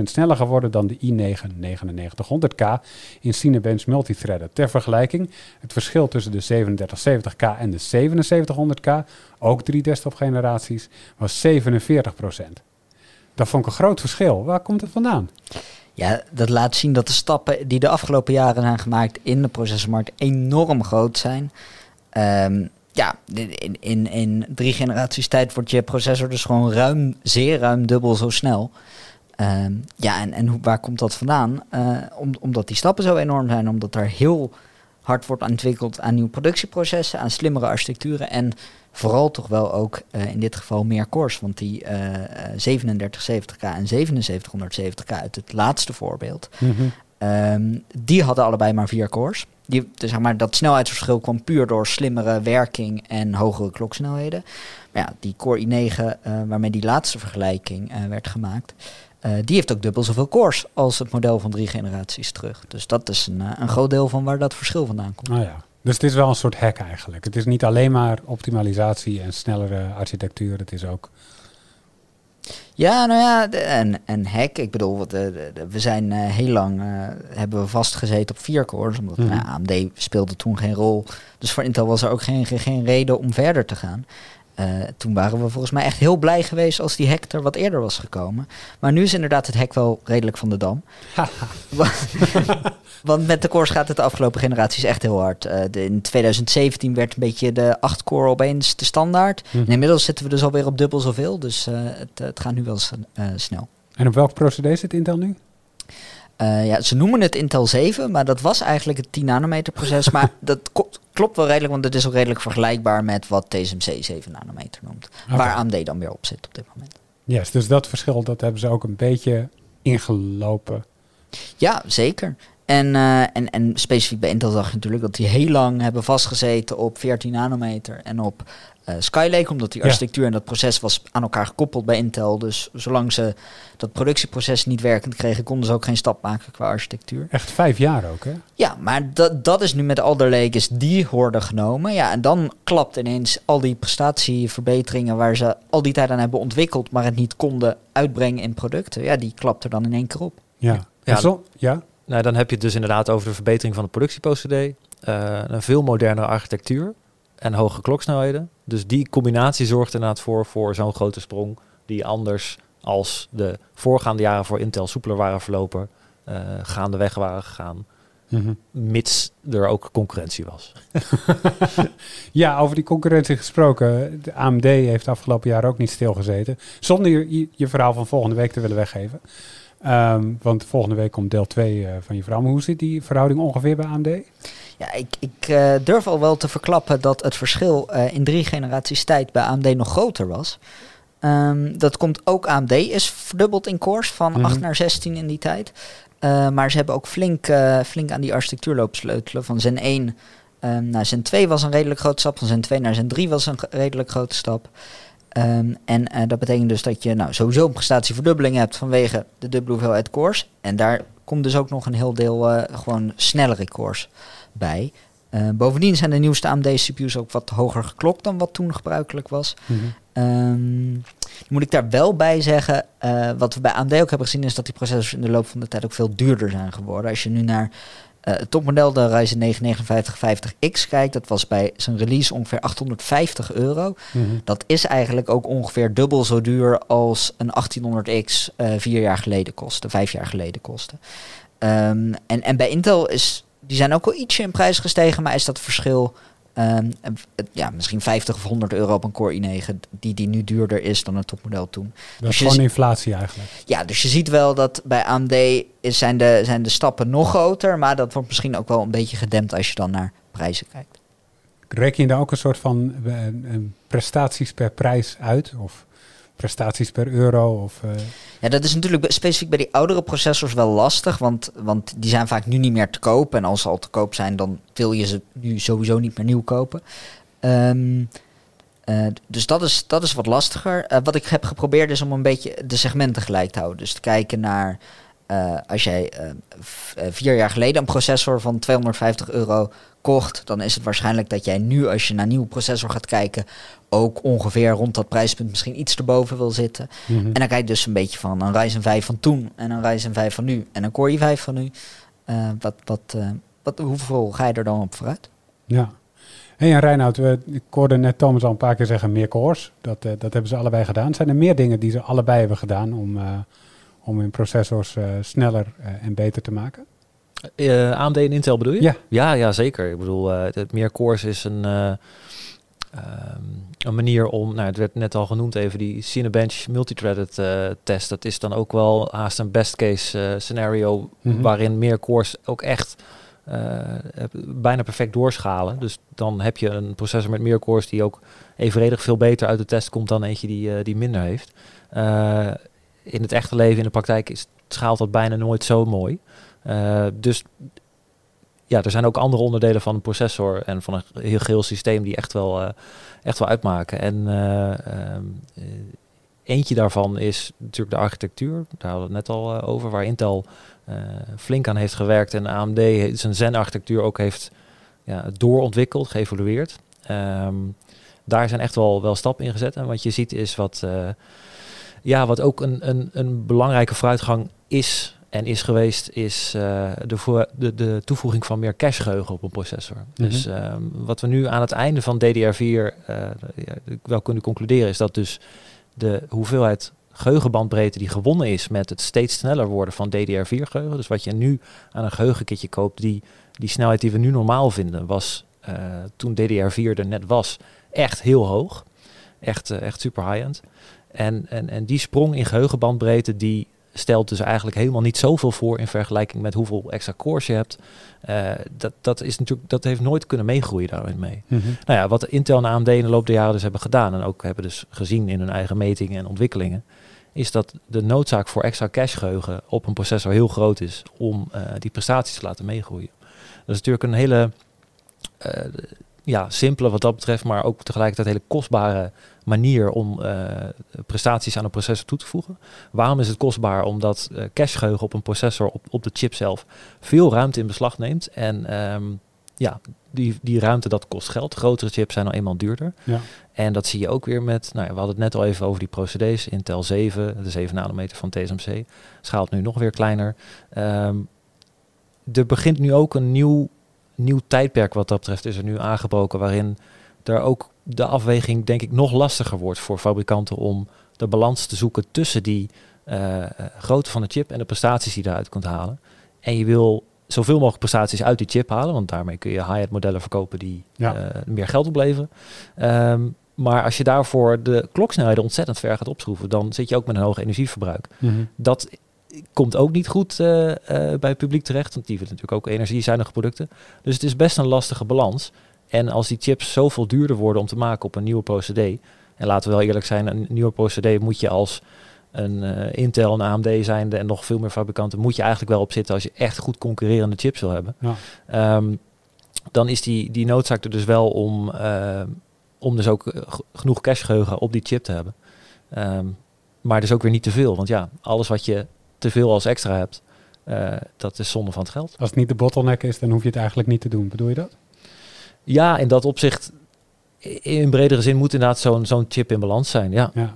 S1: 136% sneller geworden dan de i9 9900K in Cinebench Multithreaded. Ter vergelijking, het verschil tussen de 3770K en de 7700K, ook drie desktop-generaties, was 47%. Dat vond ik een groot verschil. Waar komt het vandaan?
S2: Ja, dat laat zien dat de stappen die de afgelopen jaren zijn gemaakt in de processormarkt enorm groot zijn. Ehm, ja, in, in, in drie generaties tijd wordt je processor dus gewoon ruim, zeer ruim dubbel zo snel. Ehm, ja, en, en waar komt dat vandaan? Eh, om, omdat die stappen zo enorm zijn, omdat er heel hard wordt ontwikkeld aan nieuwe productieprocessen, aan slimmere architecturen en vooral toch wel ook eh, in dit geval meer cores. Want die eh, eh, 3770K en 7770K uit het laatste voorbeeld, Ehm, die hadden allebei maar vier cores. Die, dus zeg maar, dat snelheidsverschil kwam puur door slimmere werking en hogere kloksnelheden. Maar ja, die Core i9, eh, waarmee die laatste vergelijking eh, werd gemaakt, eh, die heeft ook dubbel zoveel cores als het model van drie generaties terug. Dus dat is een, eh, een groot deel van waar dat verschil vandaan komt.
S1: Nou ja. Dus het is wel een soort hack eigenlijk. Het is niet alleen maar optimalisatie en snellere architectuur. Het is ook...
S2: Ja, nou ja, en, en hack. Ik bedoel, de- we zijn eh, heel lang eh, hebben we vastgezeten op vier cores. Omdat
S1: Mhm.
S2: nou, AMD speelde toen geen rol. Dus voor Intel was er ook geen, geen reden om verder te gaan. Eh, toen waren we volgens mij echt heel blij geweest als die hack er wat eerder was gekomen. Maar nu is inderdaad het hack wel redelijk van de dam. Wa- Want met de cores gaat het de afgelopen generaties echt heel hard. Eh, de, in 2017 werd een beetje de 8-core opeens de standaard.
S1: Hm.
S2: En inmiddels zitten we dus alweer op dubbel zoveel. Dus eh, het, het gaat nu wel snel.
S1: En op welk procedé zit Intel nu?
S2: Ja, ze noemen het Intel 7, maar dat was eigenlijk het 10 nanometer proces. maar dat ko- klopt wel redelijk, want het is ook redelijk vergelijkbaar met wat TSMC 7 nanometer noemt. Waar AMD dan weer op zit op dit moment.
S1: Yes, dus dat verschil dat hebben ze ook een beetje ingelopen.
S2: Ja, zeker. En, eh, en, en specifiek bij Intel zag je natuurlijk dat die heel lang hebben vastgezeten op 14 nanometer en op uh, Skylake, omdat die
S1: Ja.
S2: architectuur en dat proces was aan elkaar gekoppeld bij Intel. Dus zolang ze dat productieproces niet werkend kregen, konden ze ook geen stap maken qua architectuur.
S1: Echt vijf jaar ook, hè?
S2: Ja, maar dat, dat is nu met Alder Lake is die hoorde genomen. Ja, en dan klapt ineens al die prestatieverbeteringen waar ze al die tijd aan hebben ontwikkeld, maar het niet konden uitbrengen in producten. Ja, die klapt er dan in één keer op.
S1: Ja.
S4: Ja,
S1: En zo- ja?
S4: Nou, dan heb je het dus inderdaad over de verbetering van de productieprocedé. eh, een veel modernere architectuur en hoge kloksnelheden. Dus die combinatie zorgt inderdaad voor, voor zo'n grote sprong die anders als de voorgaande jaren voor Intel soepeler waren verlopen, eh gaandeweg waren gegaan,
S1: Mhm.
S4: mits er ook concurrentie was.
S1: Ja, over die concurrentie gesproken. De AMD heeft afgelopen jaar ook niet stilgezeten. Zonder je- je verhaal van volgende week te willen weggeven. Ehm, want volgende week komt deel 2 eh, van je verhaal. Maar hoe zit die verhouding ongeveer bij AMD?
S2: Ja, ik, ik eh, durf al wel te verklappen dat het verschil eh, in drie generaties tijd bij AMD nog groter was. Ehm, dat komt ook AMD is verdubbeld in cores van
S1: Mhm.
S2: 8 naar 16 in die tijd. Maar ze hebben ook flink, flink aan die architectuur lopen sleutelen. Van Zen 1 ehm, naar Zen 2 was een redelijk grote stap. Van Zen 2 naar Zen 3 was een redelijk grote stap. Ehm, en eh, dat betekent dus dat je nou, sowieso een prestatieverdubbeling hebt vanwege de dubbele hoeveelheid cores. En daar komt dus ook nog een heel deel eh, gewoon snellere cores bij. Eh, bovendien zijn de nieuwste AMD-CPU's ook wat hoger geklokt dan wat toen gebruikelijk was. Ehm, nu moet ik daar wel bij zeggen, wat we bij AMD ook hebben gezien, is dat die processors in de loop van de tijd ook veel duurder zijn geworden. Als je nu naar eh, het topmodel, de Ryzen 9 5950X, kijkt, dat was bij zijn release ongeveer 850 euro.
S1: Mhm.
S2: Dat is eigenlijk ook ongeveer dubbel zo duur als een 1800X eh, vier jaar geleden kostte, vijf jaar geleden kostte. Ehm, en, en bij Intel is, die zijn ook wel ietsje in prijs gestegen, maar is dat verschil ehm, ja, misschien 50 of 100 euro op een Core i9, die, die nu duurder is dan het topmodel toen.
S1: Dat
S2: Dus
S1: is
S2: je
S1: gewoon inflatie eigenlijk.
S2: Ja, dus je ziet wel dat bij AMD is, zijn, de, zijn de stappen nog groter, maar dat wordt misschien ook wel een beetje gedempt als je dan naar prijzen kijkt.
S1: Reken je daar ook een soort van eh, eh, prestaties per prijs uit? Of prestaties per euro? Of, eh,
S2: Ja, dat is natuurlijk specifiek bij die oudere processors wel lastig, want, want die zijn vaak nu niet meer te koop. En als ze al te koop zijn, dan wil je ze nu sowieso niet meer nieuw kopen. Ehm, eh, dus dat is, dat is wat lastiger. Eh, wat ik heb geprobeerd is om een beetje de segmenten gelijk te houden. Dus te kijken naar eh, als jij eh, eh, vier jaar geleden een processor van 250 euro kocht, dan is het waarschijnlijk dat jij nu, als je naar een nieuwe processor gaat kijken, ook ongeveer rond dat prijspunt misschien iets erboven wil zitten.
S1: mhm.
S2: En dan kijk je dus een beetje van een Ryzen 5 van toen en een Ryzen 5 van nu en een Core i5 van nu. Wat, wat, wat, hoeveel ga je er dan op vooruit?
S1: Ja. Hey, en Reinoud, we, ik hoorde net Thomas al een paar keer zeggen meer cores. Dat, dat hebben ze allebei gedaan. Zijn er meer dingen die ze allebei hebben gedaan om, om hun processors eh, sneller eh, en beter te maken?
S4: Eh, AMD en Intel bedoel je?
S1: Ja.
S4: Ja, ja zeker. Ik bedoel, eh, het meer cores is een, eh, ehm, een manier om, nou, het werd net al genoemd even, die Cinebench multithreaded eh test. Dat is dan ook wel haast een best case scenario
S1: Mhm.
S4: waarin meer cores ook echt eh, bijna perfect doorschalen. Dus dan heb je een processor met meer cores die ook evenredig veel beter uit de test komt dan eentje die, die minder heeft. Eh, in het echte leven, in de praktijk, is, schaalt dat bijna nooit zo mooi. Eh, dus ja, er zijn ook andere onderdelen van een processor en van een heel geheel systeem die echt wel, eh, echt wel uitmaken. En eh, ehm, eh, eentje daarvan is natuurlijk de architectuur. Daar hadden we het net al over, waar Intel flink aan heeft gewerkt en AMD zijn Zen-architectuur ook heeft ja, doorontwikkeld, geëvolueerd. Ehm, daar zijn echt wel, wel stappen in gezet. En wat je ziet is wat, ja, wat ook een, een, een belangrijke vooruitgang is en is geweest, is eh, de, voor, de, de toevoeging van meer cachegeheugen op een processor. Dus ehm, wat we nu aan het einde van DDR4 eh, ja, wel kunnen concluderen, is dat dus de hoeveelheid geheugenbandbreedte die gewonnen is met het steeds sneller worden van DDR4 geheugen. Dus wat je nu aan een geheugenkitje koopt, die, die snelheid die we nu normaal vinden, was eh, toen DDR4 er net was, echt heel hoog. Echt, echt super high-end. En, en, en die sprong in geheugenbandbreedte, die stelt dus eigenlijk helemaal niet zoveel voor in vergelijking met hoeveel extra cores je hebt. Eh, dat, dat, is natuurlijk, dat heeft nooit kunnen meegroeien daarin mee.
S1: Mhm.
S4: Nou ja, wat Intel en AMD in de loop der jaren dus hebben gedaan en ook hebben dus gezien in hun eigen metingen en ontwikkelingen, is dat de noodzaak voor extra cache-geheugen op een processor heel groot is om eh, die prestaties te laten meegroeien. Dat is natuurlijk een hele eh, ja, simpele wat dat betreft, maar ook tegelijkertijd hele kostbare manier om eh, prestaties aan een processor toe te voegen. Waarom is het kostbaar? Omdat uh, cachegeheugen op een processor op, op de chip zelf veel ruimte in beslag neemt. En ehm, ja, die, die ruimte dat kost geld. Grotere chips zijn al eenmaal duurder.
S1: Ja.
S4: En dat zie je ook weer met, nou ja, we hadden het net al even over die procedés. Intel 7, de 7 nanometer van TSMC, schaalt nu nog weer kleiner. Um, er begint nu ook een nieuw, nieuw tijdperk wat dat betreft, is er nu aangebroken, waarin er ook de afweging denk ik nog lastiger wordt voor fabrikanten om de balans te zoeken tussen die uh, grootte van de chip en de prestaties die je daaruit kunt halen. En je wil zoveel mogelijk prestaties uit die chip halen, want daarmee kun je high-end modellen verkopen die ja. uh, meer geld opleveren. Um, maar als je daarvoor de kloksnelheden ontzettend ver gaat opschroeven, dan zit je ook met een hoog energieverbruik. Mm -hmm. Dat komt ook niet goed uh, bij het publiek terecht, want die willen natuurlijk ook energiezuinige producten. Dus het is best een lastige balans. En als die chips zoveel duurder worden om te maken op een nieuwe procedé, en laten we wel eerlijk zijn, een nieuwe procedé moet je als een uh, Intel, een AMD zijnde en nog veel meer fabrikanten, moet je eigenlijk wel op zitten als je echt goed concurrerende chips wil hebben. Ja. Um, dan is die, die noodzaak er dus wel om, uh, om dus ook genoeg cachegeheugen op die chip te hebben. Um, maar dus ook weer niet te veel. Want ja, alles wat je te veel als extra hebt, uh, dat is zonde van het geld.
S1: Als het niet de bottleneck is, dan hoef je het eigenlijk niet te doen. Bedoel je dat?
S4: Ja, in dat opzicht, in bredere zin moet inderdaad zo'n zo'n chip in balans zijn. Ja.
S1: ja.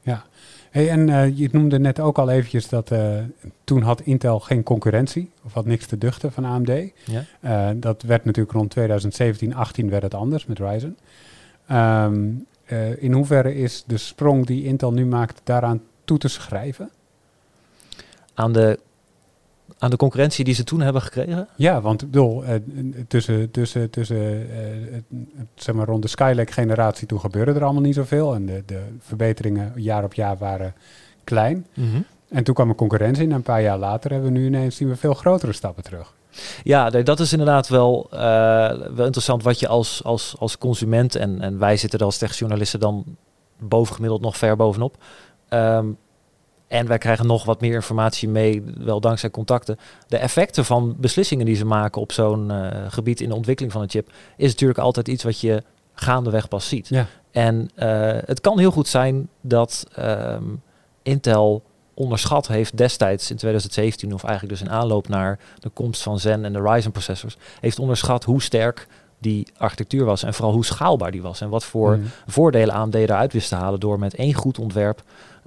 S1: ja. Hey, en uh, je noemde net ook al eventjes dat uh, toen had Intel geen concurrentie, of had niks te duchten van AMD.
S4: Ja.
S1: Uh, dat werd natuurlijk rond 2017, 18 werd het anders met Ryzen. Um, in hoeverre is de sprong die Intel nu maakt daaraan toe te schrijven?
S4: Aan de aan de concurrentie die ze toen hebben gekregen?
S1: Ja, want ik bedoel, uh, tussen, tussen, tussen uh, zeg maar rond de Skylake-generatie toen gebeurde er allemaal niet zoveel. En de, de verbeteringen jaar op jaar waren klein.
S4: Mm -hmm.
S1: En toen kwam er concurrentie en een paar jaar later hebben we nu ineens zien we veel grotere stappen terug.
S4: Ja, dat is inderdaad wel, uh, wel interessant wat je als, als, als consument, en, en wij zitten er als techjournalisten dan bovengemiddeld nog ver bovenop. Um, en wij krijgen nog wat meer informatie mee, wel dankzij contacten. De effecten van beslissingen die ze maken op zo'n uh, gebied in de ontwikkeling van een chip, is natuurlijk altijd iets wat je gaandeweg pas ziet.
S1: Ja.
S4: En uh, het kan heel goed zijn dat um, Intel onderschat heeft destijds in 2017, of eigenlijk dus in aanloop naar de komst van Zen en de Ryzen processors, heeft onderschat hoe sterk die architectuur was en vooral hoe schaalbaar die was en wat voor mm. voordelen AMD eruit wist te halen door met één goed ontwerp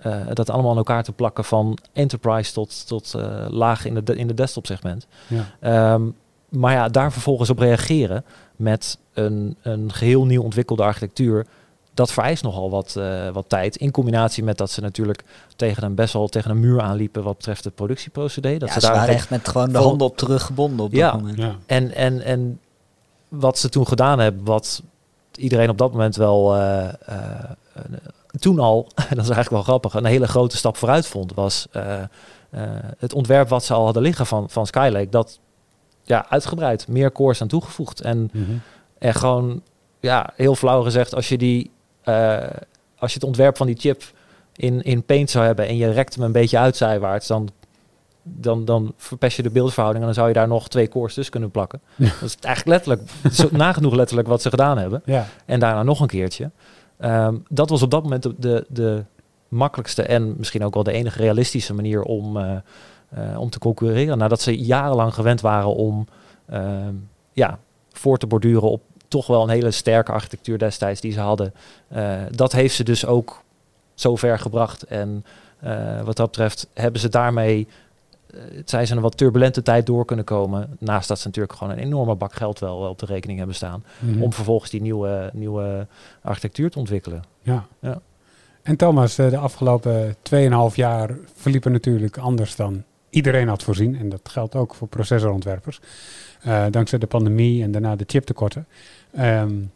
S4: uh, dat allemaal aan elkaar te plakken van enterprise tot, tot uh, laag in de, de, in de desktop segment.
S1: Ja.
S4: Um, maar ja, daar vervolgens op reageren met een, een geheel nieuw ontwikkelde architectuur. Dat vereist nogal wat, uh, wat tijd. In combinatie met dat ze natuurlijk tegen een best wel tegen een muur aanliepen wat betreft de productieprocedé. Dat
S2: ja,
S4: ze,
S2: daar waren echt met gewoon de handen op teruggebonden op
S4: ja,
S2: dat moment.
S1: Ja.
S4: En, en, en wat ze toen gedaan hebben, wat iedereen op dat moment wel uh, toen al, dat is eigenlijk wel grappig, een hele grote stap vooruit vond, was uh, uh, het ontwerp wat ze al hadden liggen van, van Skylake, dat ja, uitgebreid, meer cores aan toegevoegd. En,
S1: mm -hmm.
S4: en gewoon, ja, heel flauw gezegd, als je, die, uh, als je het ontwerp van die chip in, in Paint zou hebben en je rekt hem een beetje uitzijwaarts, dan, dan, dan verpest je de beeldverhouding en dan zou je daar nog twee cores tussen kunnen plakken.
S1: Ja.
S4: Dat is eigenlijk letterlijk, zo nagenoeg letterlijk wat ze gedaan hebben.
S1: Ja.
S4: En daarna nog een keertje. Um, dat was op dat moment de, de, makkelijkste en misschien ook wel de enige realistische manier om, uh, uh, om te concurreren. Nadat ze jarenlang gewend waren om uh, ja, voor te borduren op toch wel een hele sterke architectuur destijds die ze hadden. Uh, dat heeft ze dus ook zo ver gebracht. En wat dat betreft hebben ze daarmee het zijn ze een wat turbulente tijd door kunnen komen. Naast dat ze natuurlijk gewoon een enorme bak geld wel op de rekening hebben staan.
S1: Mhm.
S4: Mm -hmm. Om vervolgens die nieuwe, nieuwe architectuur te ontwikkelen.
S1: Ja.
S4: ja.
S1: En Thomas, de afgelopen 2,5 jaar verliepen natuurlijk anders dan iedereen had voorzien. En dat geldt ook voor processorontwerpers. Uh, dankzij de pandemie en daarna de chiptekorten. Um,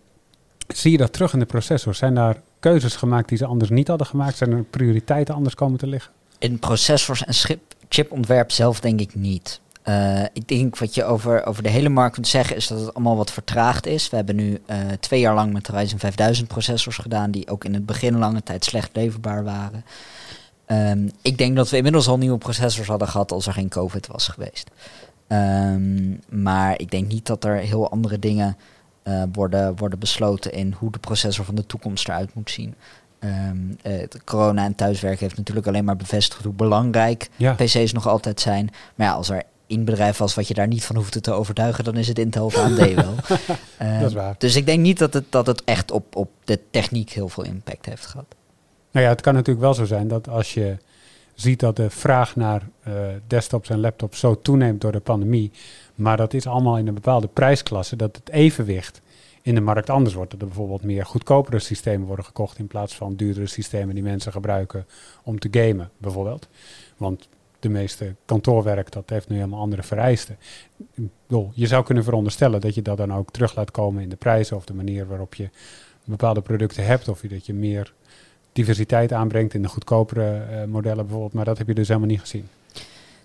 S1: zie je dat terug in de processor? Zijn daar keuzes gemaakt die ze anders niet hadden gemaakt? Zijn er prioriteiten anders komen te liggen?
S2: In processors en schip chipontwerp zelf denk ik niet. Uh, ik denk wat je over, over de hele markt kunt zeggen is dat het allemaal wat vertraagd is. We hebben nu uh, twee jaar lang met de Ryzen 5000 processors gedaan die ook in het begin lange tijd slecht leverbaar waren. Ehm, ik denk dat we inmiddels al nieuwe processors hadden gehad als er geen COVID was geweest. Ehm, maar ik denk niet dat er heel andere dingen eh, worden, worden besloten in hoe de processor van de toekomst eruit moet zien. Het corona en thuiswerken heeft natuurlijk alleen maar bevestigd hoe belangrijk
S1: Ja.
S2: PC's nog altijd zijn. Maar ja, als er één bedrijf was wat je daar niet van hoefde te overtuigen, dan is het Intel of AMD wel. Ehm,
S1: Dat is waar.
S2: Dus ik denk niet dat het, dat het echt op, op de techniek heel veel impact heeft gehad.
S1: Nou ja, het kan natuurlijk wel zo zijn dat als je ziet dat de vraag naar eh, desktops en laptops zo toeneemt door de pandemie, maar dat is allemaal in een bepaalde prijsklasse, dat het evenwicht in de markt anders wordt. Dat er bijvoorbeeld meer goedkopere systemen worden gekocht in plaats van duurdere systemen die mensen gebruiken om te gamen, bijvoorbeeld. Want de meeste kantoorwerk, dat heeft nu helemaal andere vereisten. Je zou kunnen veronderstellen dat je dat dan ook terug laat komen in de prijzen of de manier waarop je bepaalde producten hebt, of dat je meer diversiteit aanbrengt in de goedkopere eh, modellen bijvoorbeeld. Maar dat heb je dus helemaal niet gezien.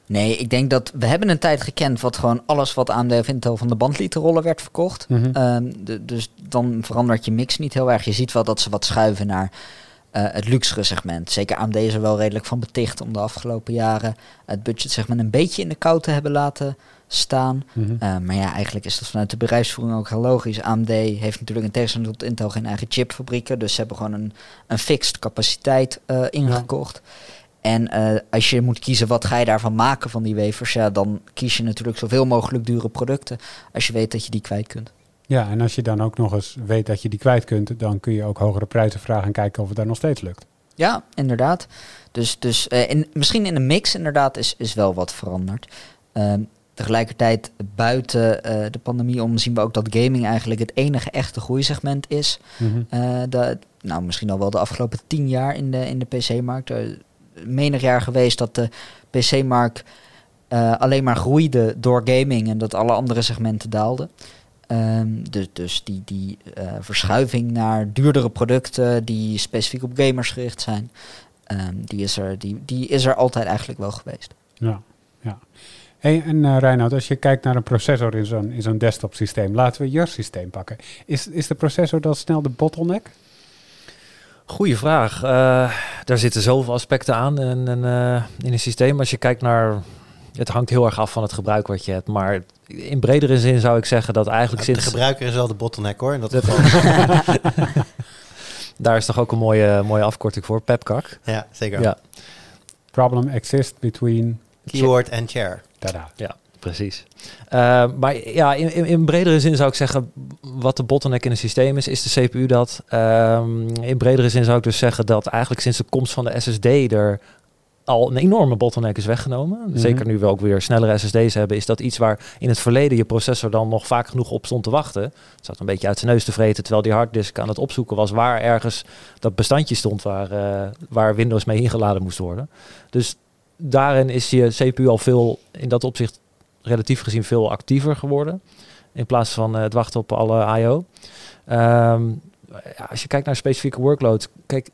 S2: Nee, ik denk dat we hebben een tijd gekend wat gewoon alles wat AMD of Intel van de band lieten rollen werd verkocht.
S1: Mhm.
S2: Ehm, de- dus dan verandert je mix niet heel erg. Je ziet wel dat ze wat schuiven naar eh, het luxere segment. Zeker AMD is er wel redelijk van beticht om de afgelopen jaren het budgetsegment een beetje in de kou te hebben laten staan.
S1: Mhm.
S2: Uh, maar ja, eigenlijk is dat vanuit de bedrijfsvoering ook heel logisch. AMD heeft natuurlijk in tegenstelling tot Intel geen eigen chipfabrieken. Dus ze hebben gewoon een, een fixed capaciteit uh, ingekocht. En uh, als je moet kiezen wat ga je daarvan maken van die wafers, ja, dan kies je natuurlijk zoveel mogelijk dure producten als je weet dat je die kwijt kunt.
S1: Ja, en als je dan ook nog eens weet dat je die kwijt kunt, dan kun je ook hogere prijzen vragen en kijken of het daar nog steeds lukt.
S2: Ja, inderdaad. Dus, dus uh, in, misschien in de mix inderdaad is, is wel wat veranderd. Uh, tegelijkertijd buiten uh, de pandemie om zien we ook dat gaming eigenlijk het enige echte groeisegment is. Mm -hmm. de, nou, misschien al wel de afgelopen tien jaar in de, in de PC-markt. Menig jaar geweest dat de PC-markt uh, alleen maar groeide door gaming en dat alle andere segmenten daalden. Dus, dus die, die uh, verschuiving naar duurdere producten die specifiek op gamers gericht zijn, um, die, is er, die, die is er altijd eigenlijk wel geweest.
S1: Ja, ja. Hey, en uh, als je kijkt naar een processor in zo'n, in zo'n desktop systeem, laten we je systeem pakken. Is, is de processor dan snel de bottleneck?
S4: Goeie vraag. Uh, daar zitten zoveel aspecten aan in, in, uh, in een systeem. Als je kijkt naar. Het hangt heel erg af van het gebruik wat je hebt. Maar in bredere zin zou ik zeggen dat eigenlijk
S3: ja,
S4: sinds...
S3: De gebruiker is wel de bottleneck hoor. In dat geval.
S4: daar is toch ook een mooie, mooie afkorting voor. Pepkak.
S3: Ja, zeker.
S4: Ja.
S1: Problem exists between...
S3: Keyboard en chair.
S1: Tada.
S4: Ja, precies. Uh, maar ja, in, in, in, bredere zin zou ik zeggen, wat de bottleneck in een systeem is, is de CPU dat. Um, in bredere zin zou ik dus zeggen dat eigenlijk sinds de komst van de SSD er al een enorme bottleneck is weggenomen. Mm -hmm. Zeker nu we ook weer snellere SSD's hebben, is dat iets waar in het verleden je processor dan nog vaak genoeg op stond te wachten. Het zat een beetje uit zijn neus te vreten, terwijl die harddisk aan het opzoeken was waar ergens dat bestandje stond waar, uh, waar Windows mee ingeladen moest worden. Dus daarin is je CPU al veel, in dat opzicht relatief gezien veel actiever geworden. In plaats van uh, het wachten op alle I.O. Um, ja, als je kijkt naar specifieke workloads, kijk,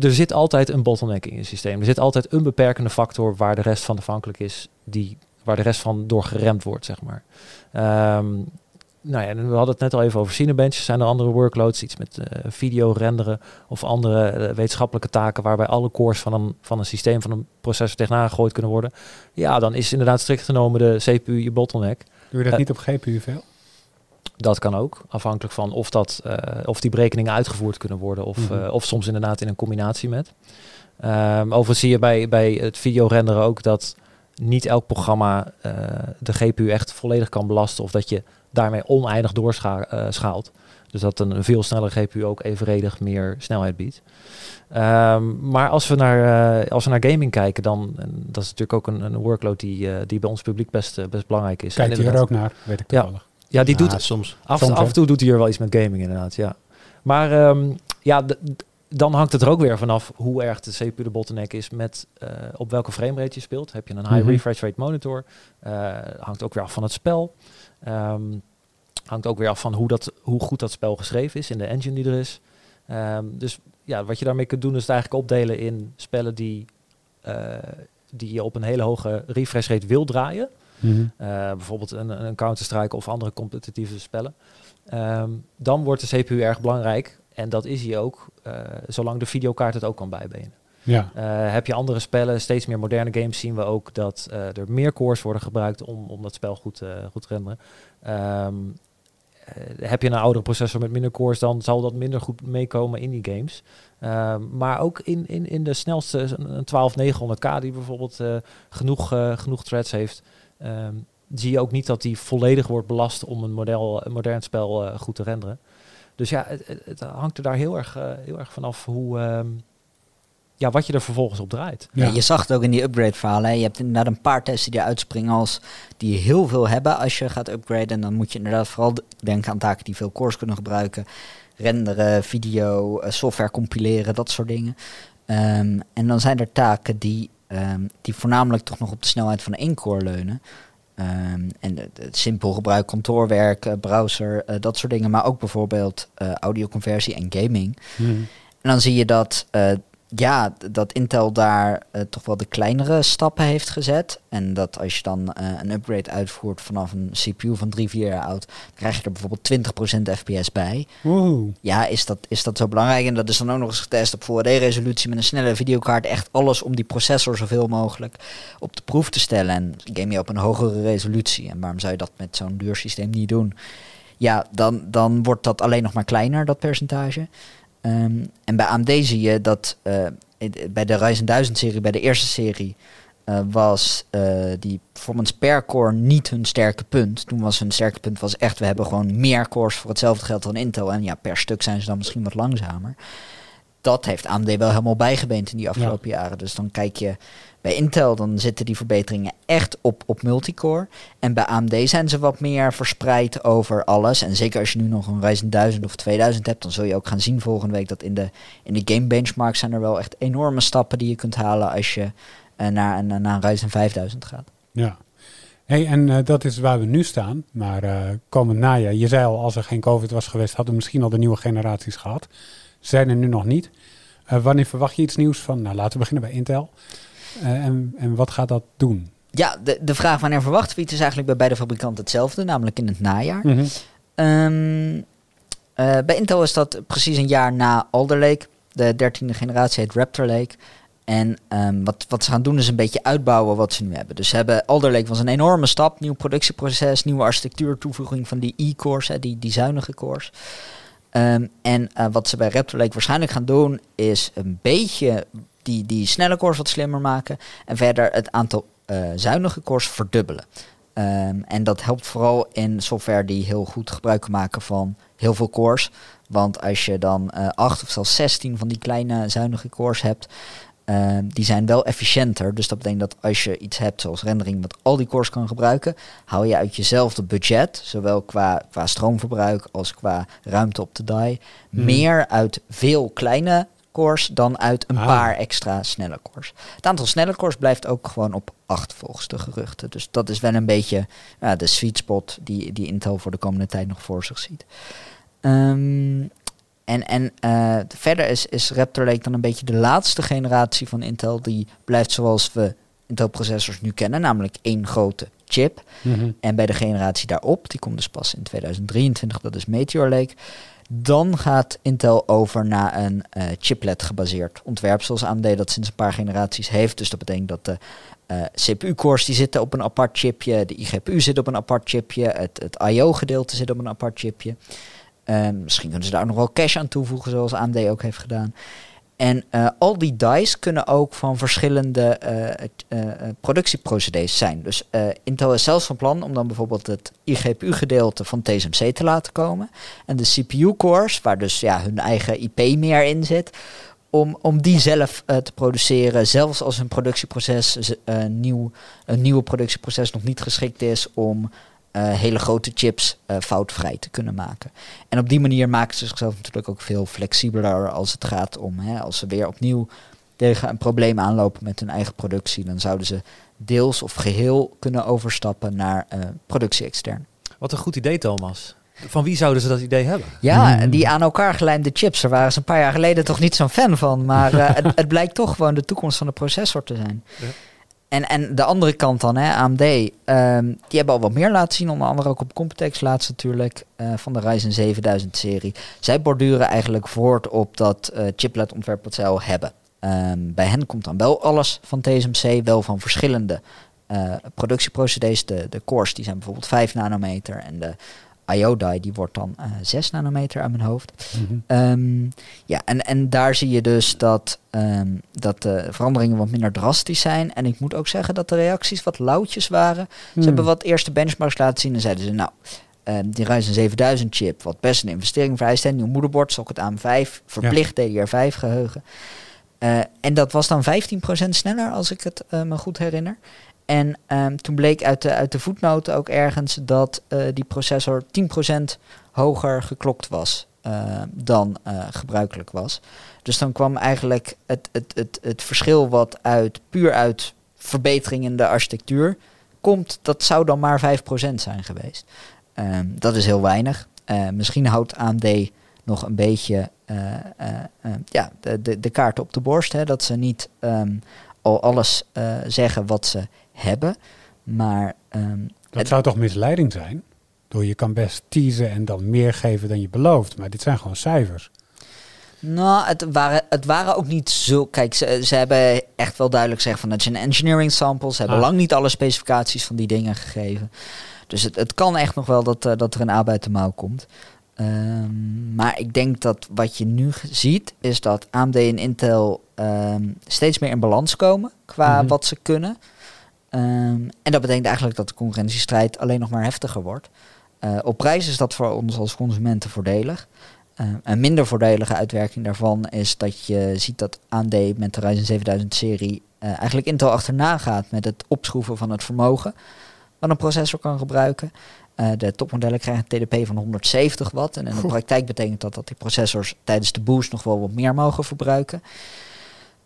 S4: er zit altijd een bottleneck in je systeem. Er zit altijd een beperkende factor waar de rest van afhankelijk is, die, waar de rest van door geremd wordt, zeg maar. Um, nou ja, we hadden het net al even over Cinebench. Zijn er andere workloads, iets met uh, video renderen of andere uh, wetenschappelijke taken waarbij alle cores van een, van een systeem, van een processor tegenaan gegooid kunnen worden? Ja, dan is inderdaad strikt genomen de CPU je bottleneck.
S1: Doe je dat uh, niet op GPU veel?
S4: Dat kan ook, afhankelijk van of, dat, of die berekeningen uitgevoerd kunnen worden of, mm -hmm. uh, of soms inderdaad in een combinatie met. Um, overigens zie je bij, bij het video renderen ook dat niet elk programma de GPU echt volledig kan belasten of dat je daarmee oneindig doorschaalt. Dus dat een, veel snellere GPU ook evenredig meer snelheid biedt. Um, maar als we, naar, uh, als we naar gaming kijken, dan en dat is natuurlijk ook een, een workload die, uh, die bij ons publiek best, uh, best belangrijk is.
S1: Kijkt hij er ook naar, weet ik toevallig.
S4: Ja, ja die doet
S3: soms.
S4: Af,
S1: soms,
S4: af en toe doet hij er wel iets met gaming inderdaad, ja. Maar um, ja, dan hangt het er ook weer vanaf hoe erg de CPU de bottleneck is met uh, op welke framerate je speelt. Heb je een high mm -hmm. refresh rate monitor? Uh, hangt ook weer af van het spel. Um, hangt ook weer af van hoe, dat, hoe goed dat spel geschreven is in de engine die er is. Um, dus ja, wat je daarmee kunt doen is het eigenlijk opdelen in spellen die, uh, die je op een hele hoge refresh rate wil draaien. Mm -hmm. bijvoorbeeld een, een Counter-Strike of andere competitieve spellen. Um, dan wordt de CPU erg belangrijk. En dat is hij ook, uh, zolang de videokaart het ook kan bijbenen.
S1: Ja.
S4: Eh, heb je andere spellen, steeds meer moderne games, zien we ook dat eh, er meer cores worden gebruikt om, om dat spel goed, eh, goed te renderen. Eh, heb je een oudere processor met minder cores, dan zal dat minder goed meekomen in die games. Ehm, maar ook in, in, in de snelste, een 12900K die bijvoorbeeld genoeg, genoeg threads heeft, ehm, zie je ook niet dat die volledig wordt belast om een, model, een modern spel goed te renderen. Dus ja, het, het, hangt er daar heel erg, heel erg vanaf hoe, ja, wat je er vervolgens op draait.
S1: Ja.
S2: Ja, je zag het ook in die upgrade verhalen. hè. Je hebt inderdaad een paar testen die uitspringen als die heel veel hebben als je gaat upgraden. En dan moet je inderdaad vooral denken aan taken die veel cores kunnen gebruiken. Renderen, video, eh, software compileren, dat soort dingen. Ehm, en dan zijn er taken die, ehm, die voornamelijk toch nog op de snelheid van één core leunen. Ehm, en het- simpel gebruik, kantoorwerk, browser, eh, dat soort dingen. Maar ook bijvoorbeeld eh, audioconversie en gaming.
S1: Mhm.
S2: En dan zie je dat, eh, ja, dat Intel daar eh, toch wel de kleinere stappen heeft gezet. En dat als je dan eh, een upgrade uitvoert vanaf een CPU van 3, 4 jaar oud, dan krijg je er bijvoorbeeld 20% FPS bij. Ja, is dat, is dat zo belangrijk? En dat is dan ook nog eens getest op Full HD-resolutie met een snelle videokaart. Echt alles om die processor zoveel mogelijk op de proef te stellen. En game je op een hogere resolutie. En waarom zou je dat met zo'n duur systeem niet doen? Ja, dan, dan wordt dat alleen nog maar kleiner, dat percentage. Ehm, en bij AMD zie je dat eh, bij de Ryzen 1000 serie, bij de eerste serie, eh, was eh, die performance per core niet hun sterke punt. Toen was hun sterke punt was echt, we hebben gewoon meer cores voor hetzelfde geld dan Intel. En ja, per stuk zijn ze dan misschien wat langzamer. Dat heeft AMD wel helemaal bijgebeend in die afgelopen jaren. Dus dan kijk je bij Intel, dan zitten die verbeteringen echt op, op multicore. En bij AMD zijn ze wat meer verspreid over alles. En zeker als je nu nog een Ryzen 1000 of 2000 hebt, dan zul je ook gaan zien volgende week dat in de, in de game benchmark zijn er wel echt enorme stappen die je kunt halen als je eh, naar, een, naar een Ryzen 5000 gaat.
S1: Ja. Hey, en eh, dat is waar we nu staan. Maar eh komend najaar, je zei al, als er geen COVID was geweest, hadden we misschien al de nieuwe generaties gehad. Zijn er nu nog niet. Wanneer verwacht je iets nieuws van? Nou, laten we beginnen bij Intel. Eh, en, en wat gaat dat doen?
S2: Ja, de, de vraag wanneer verwachten we iets is eigenlijk bij beide fabrikanten hetzelfde, namelijk in het najaar.
S1: Mhm.
S2: Ehm, eh, bij Intel is dat precies een jaar na Alder Lake. De dertiende generatie heet Raptor Lake. En ehm, wat, wat ze gaan doen is een beetje uitbouwen wat ze nu hebben. Dus ze hebben Alder Lake was een enorme stap. Nieuw productieproces, nieuwe architectuur, toevoeging van die e-cores, die, die zuinige cores. Ehm, en eh, wat ze bij Raptor Lake waarschijnlijk gaan doen is een beetje die, die snelle cores wat slimmer maken. En verder het aantal eh, zuinige cores verdubbelen. Ehm, en dat helpt vooral in software die heel goed gebruik kan maken van heel veel cores. Want als je dan eh 8 of zelfs 16 van die kleine zuinige cores hebt, ehm, die zijn wel efficiënter. Dus dat betekent dat als je iets hebt zoals rendering wat al die cores kan gebruiken, haal je uit jezelfde budget, zowel qua, qua stroomverbruik als qua ruimte op de die,
S1: Hmm.
S2: meer uit veel kleine cores dan uit een
S1: Ah.
S2: paar extra snelle cores. Het aantal snelle cores blijft ook gewoon op 8 volgens de geruchten. Dus dat is wel een beetje ja, de sweet spot die, die Intel voor de komende tijd nog voor zich ziet. Ehm, en en eh, verder is, is Raptor Lake dan een beetje de laatste generatie van Intel. Die blijft zoals we Intel-processors nu kennen, namelijk één grote chip.
S1: Mhm.
S2: En bij de generatie daarop, die komt dus pas in 2023, dat is Meteor Lake. Dan gaat Intel over naar een eh, chiplet gebaseerd ontwerp, zoals AMD dat sinds een paar generaties heeft. Dus dat betekent dat de eh, CPU-cores die zitten op een apart chipje, de IGPU zit op een apart chipje, het, het I.O.-gedeelte zit op een apart chipje. Ehm, misschien kunnen ze daar nog wel cache aan toevoegen, zoals AMD ook heeft gedaan. En eh, al die dice kunnen ook van verschillende productieprocedees zijn. Dus Intel is zelfs van plan om dan bijvoorbeeld het IGPU-gedeelte van TSMC te laten komen. En de CPU-cores, waar dus ja, hun eigen IP meer in zit, om, om die zelf te produceren. Zelfs als hun productieproces, nieuw, een nieuwe productieproces nog niet geschikt is om eh, hele grote chips eh, foutvrij te kunnen maken. En op die manier maken ze zichzelf natuurlijk ook veel flexibeler als het gaat om, hè, als ze weer opnieuw tegen een probleem aanlopen met hun eigen productie, dan zouden ze deels of geheel kunnen overstappen naar eh, productie extern.
S4: Wat een goed idee, Thomas. Van wie zouden ze dat idee hebben?
S2: Ja,
S1: Hmm.
S2: die aan elkaar gelijmde chips, daar waren ze een paar jaar geleden toch niet zo'n fan van, maar eh, het, het blijkt toch gewoon de toekomst van de processor te zijn.
S4: Ja.
S2: En, en de andere kant dan, hè, AMD, ehm, die hebben al wat meer laten zien, onder andere ook op Computex laatst natuurlijk, eh, van de Ryzen 7000 serie. Zij borduren eigenlijk voort op dat eh chiplet ontwerp wat zij al hebben. Ehm, bij hen komt dan wel alles van TSMC, wel van verschillende uh, productieprocedees. De, de cores die zijn bijvoorbeeld 5 nanometer en de IO-die die wordt dan uh, 6 nanometer aan mijn hoofd.
S1: Mhm.
S2: Ehm, ja, en, en daar zie je dus dat, ehm, dat de veranderingen wat minder drastisch zijn. En ik moet ook zeggen dat de reacties wat lauwtjes waren. Ze
S1: Hmm.
S2: hebben wat eerste benchmarks laten zien en zeiden ze, nou, ehm, die Ryzen 7000 chip, wat best een investering vereist, een nieuw moederbord, socket AM5, verplicht DDR5 geheugen. Eh, en dat was dan 15% sneller, als ik het eh, me goed herinner. En ehm, toen bleek uit de, uit de voetnoten ook ergens dat eh, die processor 10% hoger geklokt was eh, dan eh, gebruikelijk was. Dus dan kwam eigenlijk het, het, het, het verschil wat uit puur uit verbetering in de architectuur komt, dat zou dan maar 5% zijn geweest. Ehm, dat is heel weinig. Eh, misschien houdt AMD nog een beetje ja, de, de, de kaarten op de borst. Hè, dat ze niet ehm, al alles zeggen wat ze hebben. Maar ehm,
S1: Dat zou toch misleiding zijn? Door je kan best teasen en dan meer geven dan je belooft. Maar dit zijn gewoon cijfers.
S2: Nou, het waren, het waren ook niet zo. Kijk, ze, ze hebben echt wel duidelijk gezegd van het is een engineering sample. Ze hebben
S1: Ah.
S2: lang niet alle specificaties van die dingen gegeven. Dus het, het kan echt nog wel dat, eh, dat er een A uit de mouw komt. Ehm, maar ik denk dat wat je nu ziet, is dat AMD en Intel ehm, steeds meer in balans komen qua
S1: Mhm.
S2: wat ze kunnen. Ehm, en dat betekent eigenlijk dat de concurrentiestrijd alleen nog maar heftiger wordt. Eh, op prijs is dat voor ons als consumenten voordelig. Eh, een minder voordelige uitwerking daarvan is dat je ziet dat AMD met de Ryzen 7000 serie eigenlijk Intel achterna gaat met het opschroeven van het vermogen wat een processor kan gebruiken. Eh, de topmodellen krijgen een TDP van 170 watt. En in de praktijk betekent dat dat die processors tijdens de boost nog wel wat meer mogen verbruiken.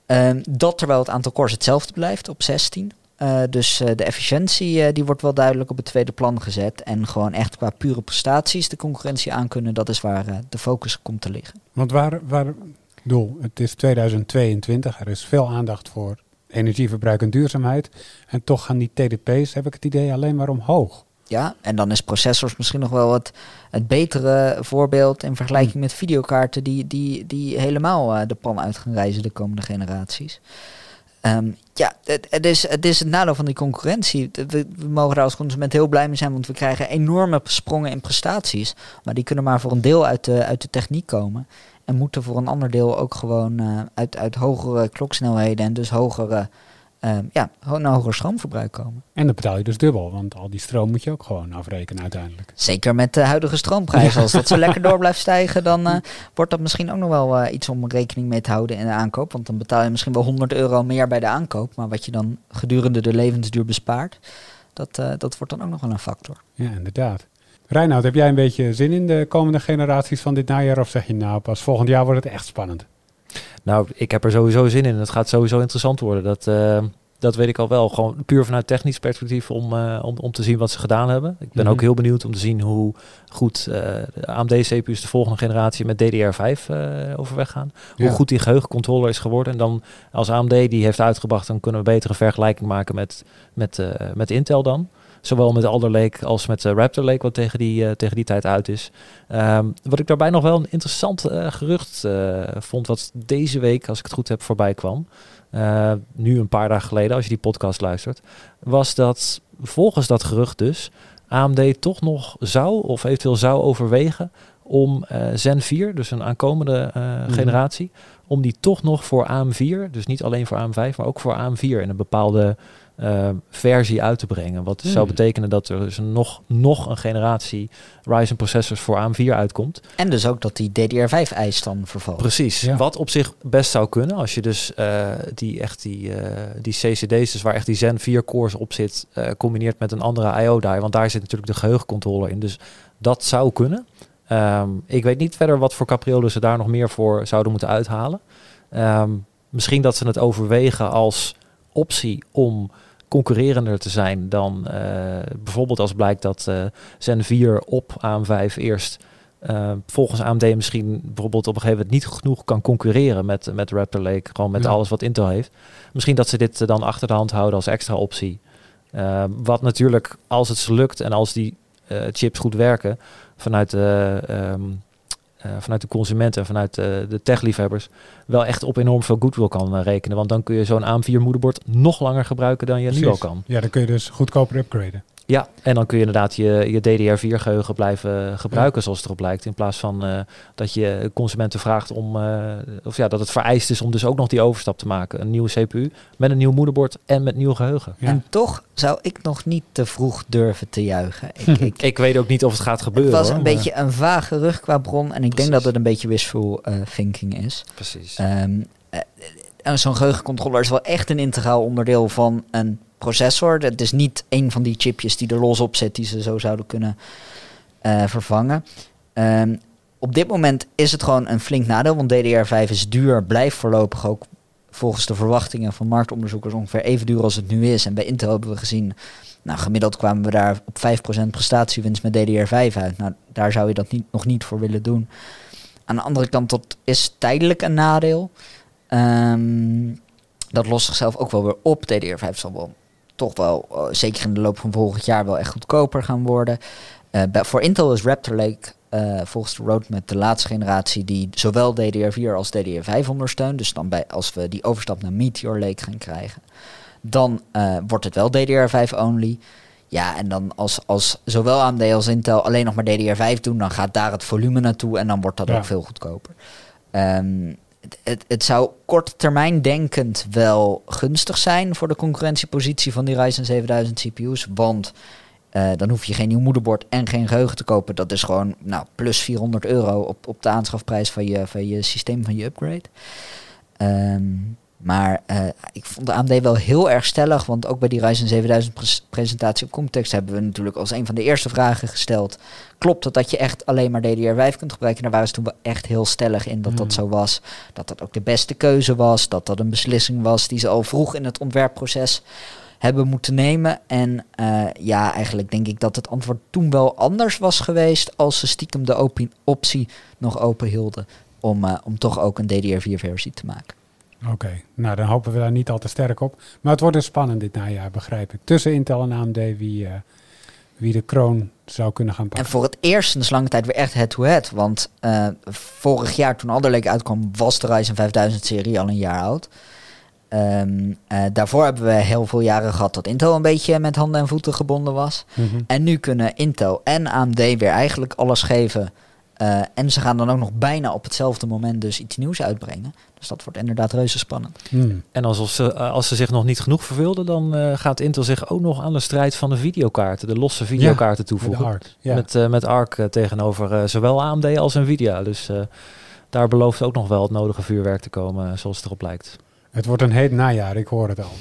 S2: Ehm, dat terwijl het aantal cores hetzelfde blijft op 16. Eh, dus eh, de efficiëntie eh, die wordt wel duidelijk op het tweede plan gezet. En gewoon echt qua pure prestaties de concurrentie aankunnen. Dat is waar de focus komt te liggen.
S1: Want waar, waar doel, het is 2022, er is veel aandacht voor energieverbruik en duurzaamheid. En toch gaan die TDP's, heb ik het idee, alleen maar omhoog.
S2: Ja, en dan is processors misschien nog wel het, het betere voorbeeld in vergelijking met videokaarten die, die, die helemaal de pan uit gaan reizen de komende generaties. Ehm, ja, het, is, het is het nadeel van die concurrentie. We mogen daar als consument heel blij mee zijn, want we krijgen enorme sprongen in prestaties. Maar die kunnen maar voor een deel uit de, uit de techniek komen. En moeten voor een ander deel ook gewoon eh, uit, uit hogere kloksnelheden en dus hogere, ehm, ja, ho- een hoger stroomverbruik komen.
S1: En dan betaal je dus dubbel, want al die stroom moet je ook gewoon afrekenen uiteindelijk.
S2: Zeker met de huidige stroomprijzen. Als dat zo lekker door blijft stijgen, dan eh, wordt dat misschien ook nog wel eh, iets om rekening mee te houden in de aankoop. Want dan betaal je misschien wel 100 euro meer bij de aankoop. Maar wat je dan gedurende de levensduur bespaart, dat, eh, dat wordt dan ook nog wel een factor.
S1: Ja, inderdaad. Reinoud, heb jij een beetje zin in de komende generaties van dit najaar? Of zeg je nou, pas volgend jaar wordt het echt spannend?
S4: Nou, ik heb er sowieso zin in. Het gaat sowieso interessant worden. Dat, eh, dat weet ik al wel. Gewoon puur vanuit technisch perspectief om, eh, om, om te zien wat ze gedaan hebben. Ik ben
S1: Mhm.
S4: ook heel benieuwd om te zien hoe goed eh, de AMD-CPU's de volgende generatie met DDR5 eh, overweg gaan. Hoe goed die geheugencontroller is geworden. En dan als AMD die heeft uitgebracht, dan kunnen we beter een vergelijking maken met, met, eh, met Intel dan. Zowel met Alder Lake als met eh, Raptor Lake, wat tegen die, eh, tegen die tijd uit is. Ehm, wat ik daarbij nog wel een interessant eh, gerucht vond, wat deze week, als ik het goed heb, voorbij kwam. nu een paar dagen geleden, als je die podcast luistert, was dat volgens dat gerucht dus AMD toch nog zou of eventueel zou overwegen om eh, Zen 4, dus een aankomende eh,
S1: Mhm.
S4: generatie, om die toch nog voor AM4, dus niet alleen voor AM5, maar ook voor AM4 in een bepaalde eh, versie uit te brengen. Wat zou
S1: Hmm.
S4: betekenen dat er dus nog, nog een generatie Ryzen processors voor AM4 uitkomt.
S2: En dus ook dat die DDR5-eis dan vervalt.
S4: Precies.
S1: Ja.
S4: Wat op zich best zou kunnen als je dus eh, die echt die, eh, die CCD's, dus waar echt die Zen 4 cores op zit, eh, combineert met een andere IO die, want daar zit natuurlijk de geheugencontroller in. Dus dat zou kunnen. Ehm, ik weet niet verder wat voor capriolen ze daar nog meer voor zouden moeten uithalen. Ehm, misschien dat ze het overwegen als optie om concurrerender te zijn dan eh, bijvoorbeeld als blijkt dat eh Zen 4 op AM5 eerst eh, volgens AMD misschien bijvoorbeeld op een gegeven moment niet genoeg kan concurreren met, met Raptor Lake, gewoon met
S1: Ja.
S4: alles wat Intel heeft. Misschien dat ze dit eh, dan achter de hand houden als extra optie. Wat natuurlijk, als het ze lukt en als die chips goed werken, vanuit de, ehm, eh, vanuit de consumenten en vanuit eh, de techliefhebbers wel echt op enorm veel goodwill kan eh, rekenen. Want dan kun je zo'n AM4 moederbord nog langer gebruiken dan je nu al kan.
S1: Ja, dan kun je dus goedkoper upgraden.
S4: Ja, en dan kun je inderdaad je, je DDR4 geheugen blijven gebruiken zoals het erop lijkt. In plaats van eh, dat je consumenten vraagt om, eh, of ja, dat het vereist is om dus ook nog die overstap te maken. Een nieuwe CPU met een nieuw moederbord en met nieuw geheugen.
S1: Ja.
S2: En toch zou ik nog niet te vroeg durven te juichen. Ik, ik,
S4: Ik weet ook niet of het gaat
S2: het
S4: gebeuren.
S2: was
S4: hoor,
S2: een
S4: maar-
S2: beetje een vage gerucht qua bron. En ik denk dat het een beetje wishful eh, thinking is.
S4: Precies.
S2: Ehm, eh, eh, Zo'n geheugencontroller is wel echt een integraal onderdeel van een processor. Het is niet een van die chipjes die er los op zit die ze zo zouden kunnen eh, vervangen. Ehm, op dit moment is het gewoon een flink nadeel, want DDR5 is duur, blijft voorlopig ook volgens de verwachtingen van marktonderzoekers ongeveer even duur als het nu is. En bij Intel hebben we gezien, nou gemiddeld kwamen we daar op 5% prestatiewinst met DDR5 uit. Nou, daar zou je dat niet, nog niet voor willen doen. Aan de andere kant, dat is tijdelijk een nadeel. Ehm, dat lost zichzelf ook wel weer op. DDR5 zal wel toch wel, eh, zeker in de loop van volgend jaar, wel echt goedkoper gaan worden. Eh, bij, voor Intel is Raptor Lake eh, volgens de roadmap de laatste generatie die zowel DDR4 als DDR5 ondersteunt. Dus dan bij, als we die overstap naar Meteor Lake gaan krijgen, dan wordt het wel DDR5 only. Ja, en dan als, als zowel AMD als Intel alleen nog maar DDR5 doen, dan gaat daar het volume naartoe en dan wordt dat
S1: Ja.
S2: ook veel goedkoper. Ehm, het, het, zou kort termijn denkend wel gunstig zijn voor de concurrentiepositie van die Ryzen 7000 CPU's. Want eh, dan hoef je geen nieuw moederbord en geen geheugen te kopen. Dat is gewoon nou, plus 400 euro op, op de aanschafprijs van je, van je systeem, van je upgrade. Ehm, maar eh, ik vond de AMD wel heel erg stellig. Want ook bij die Ryzen 7000 pres- presentatie op Comtext hebben we natuurlijk als een van de eerste vragen gesteld. Klopt het dat je echt alleen maar DDR5 kunt gebruiken? Daar waren ze toen wel echt heel stellig in dat
S1: Hmm.
S2: dat zo was. Dat dat ook de beste keuze was. Dat dat een beslissing was die ze al vroeg in het ontwerpproces hebben moeten nemen. En eh, ja, eigenlijk denk ik dat het antwoord toen wel anders was geweest als ze stiekem de optie nog open hielden om, eh, om toch ook een DDR4-versie te maken.
S1: Oké, nou dan hopen we daar niet al te sterk op. Maar het wordt dus spannend dit najaar, begrijp ik. Tussen Intel en AMD wie, eh, wie de kroon zou kunnen gaan
S2: En
S1: pakken.
S2: voor het eerst sinds lange tijd weer echt head-to-head. Want eh, vorig jaar toen Alder Lake uitkwam, was de Ryzen 5000 serie al een jaar oud. Ehm, eh, daarvoor hebben we heel veel jaren gehad dat Intel een beetje met handen en voeten gebonden was.
S1: Mhm.
S2: En nu kunnen Intel en AMD weer eigenlijk alles geven. Eh, en ze gaan dan ook nog bijna op hetzelfde moment dus iets nieuws uitbrengen. Dus dat wordt inderdaad reuze spannend.
S1: Hmm.
S4: En alsof ze, eh, als ze zich nog niet genoeg verveelden, dan eh, gaat Intel zich ook nog aan de strijd van de videokaarten, de losse videokaarten
S1: Met
S4: toevoegen.
S1: Art. Ja.
S4: Met, eh, met ARC tegenover eh, zowel AMD als Nvidia. Dus eh, daar belooft ook nog wel het nodige vuurwerk te komen, zoals het erop lijkt.
S1: Het wordt een heet najaar, ik hoor het al.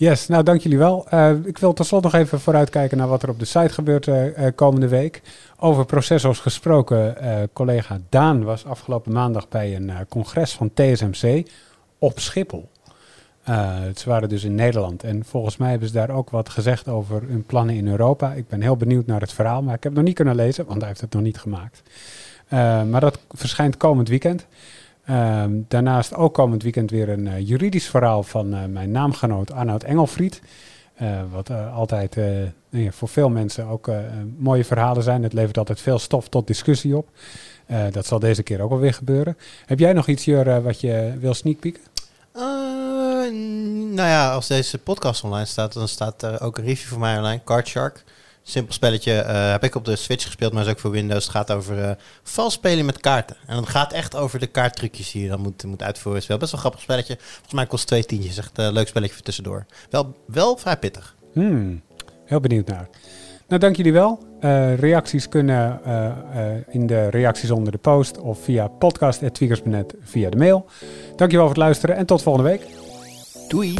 S1: Yes, nou dank jullie wel. Eh, ik wil tot slot nog even vooruitkijken naar wat er op de site gebeurt eh, eh, komende week. Over processors gesproken, collega Daan was afgelopen maandag bij een congres van TSMC op Schiphol. Ze waren dus in Nederland en volgens mij hebben ze daar ook wat gezegd over hun plannen in Europa. Ik ben heel benieuwd naar het verhaal, maar ik heb het nog niet kunnen lezen, want hij heeft het nog niet gemaakt. Maar dat verschijnt komend weekend. Ehm, daarnaast ook komend weekend weer een eh, juridisch verhaal van eh, mijn naamgenoot Arnoud Engelfried. Eh, wat altijd nou voor veel mensen ook mooie verhalen zijn. Het levert altijd veel stof tot discussie op. Dat zal deze keer ook wel weer gebeuren. Heb jij nog iets, Jur, wat je wil sneak peeken?
S3: Eh, nou ja, als deze podcast online staat, dan staat er ook een review van mij online. Card Shark. Simpel spelletje. eh, heb ik op de Switch gespeeld, maar is ook voor Windows. Het gaat over eh vals spelen met kaarten. En het gaat echt over de kaarttrucjes die je dan moet, moet uitvoeren. Het is wel best wel een grappig spelletje. Volgens mij kost twee tientjes. Echt een leuk spelletje voor tussendoor. Wel, wel vrij pittig.
S1: Hmm, heel benieuwd naar. Nou, dank jullie wel. Eh, reacties kunnen eh, eh, in de reacties onder de post of via podcast.tweakers.net via de mail. Dankjewel voor het luisteren en tot volgende week.
S3: Doei!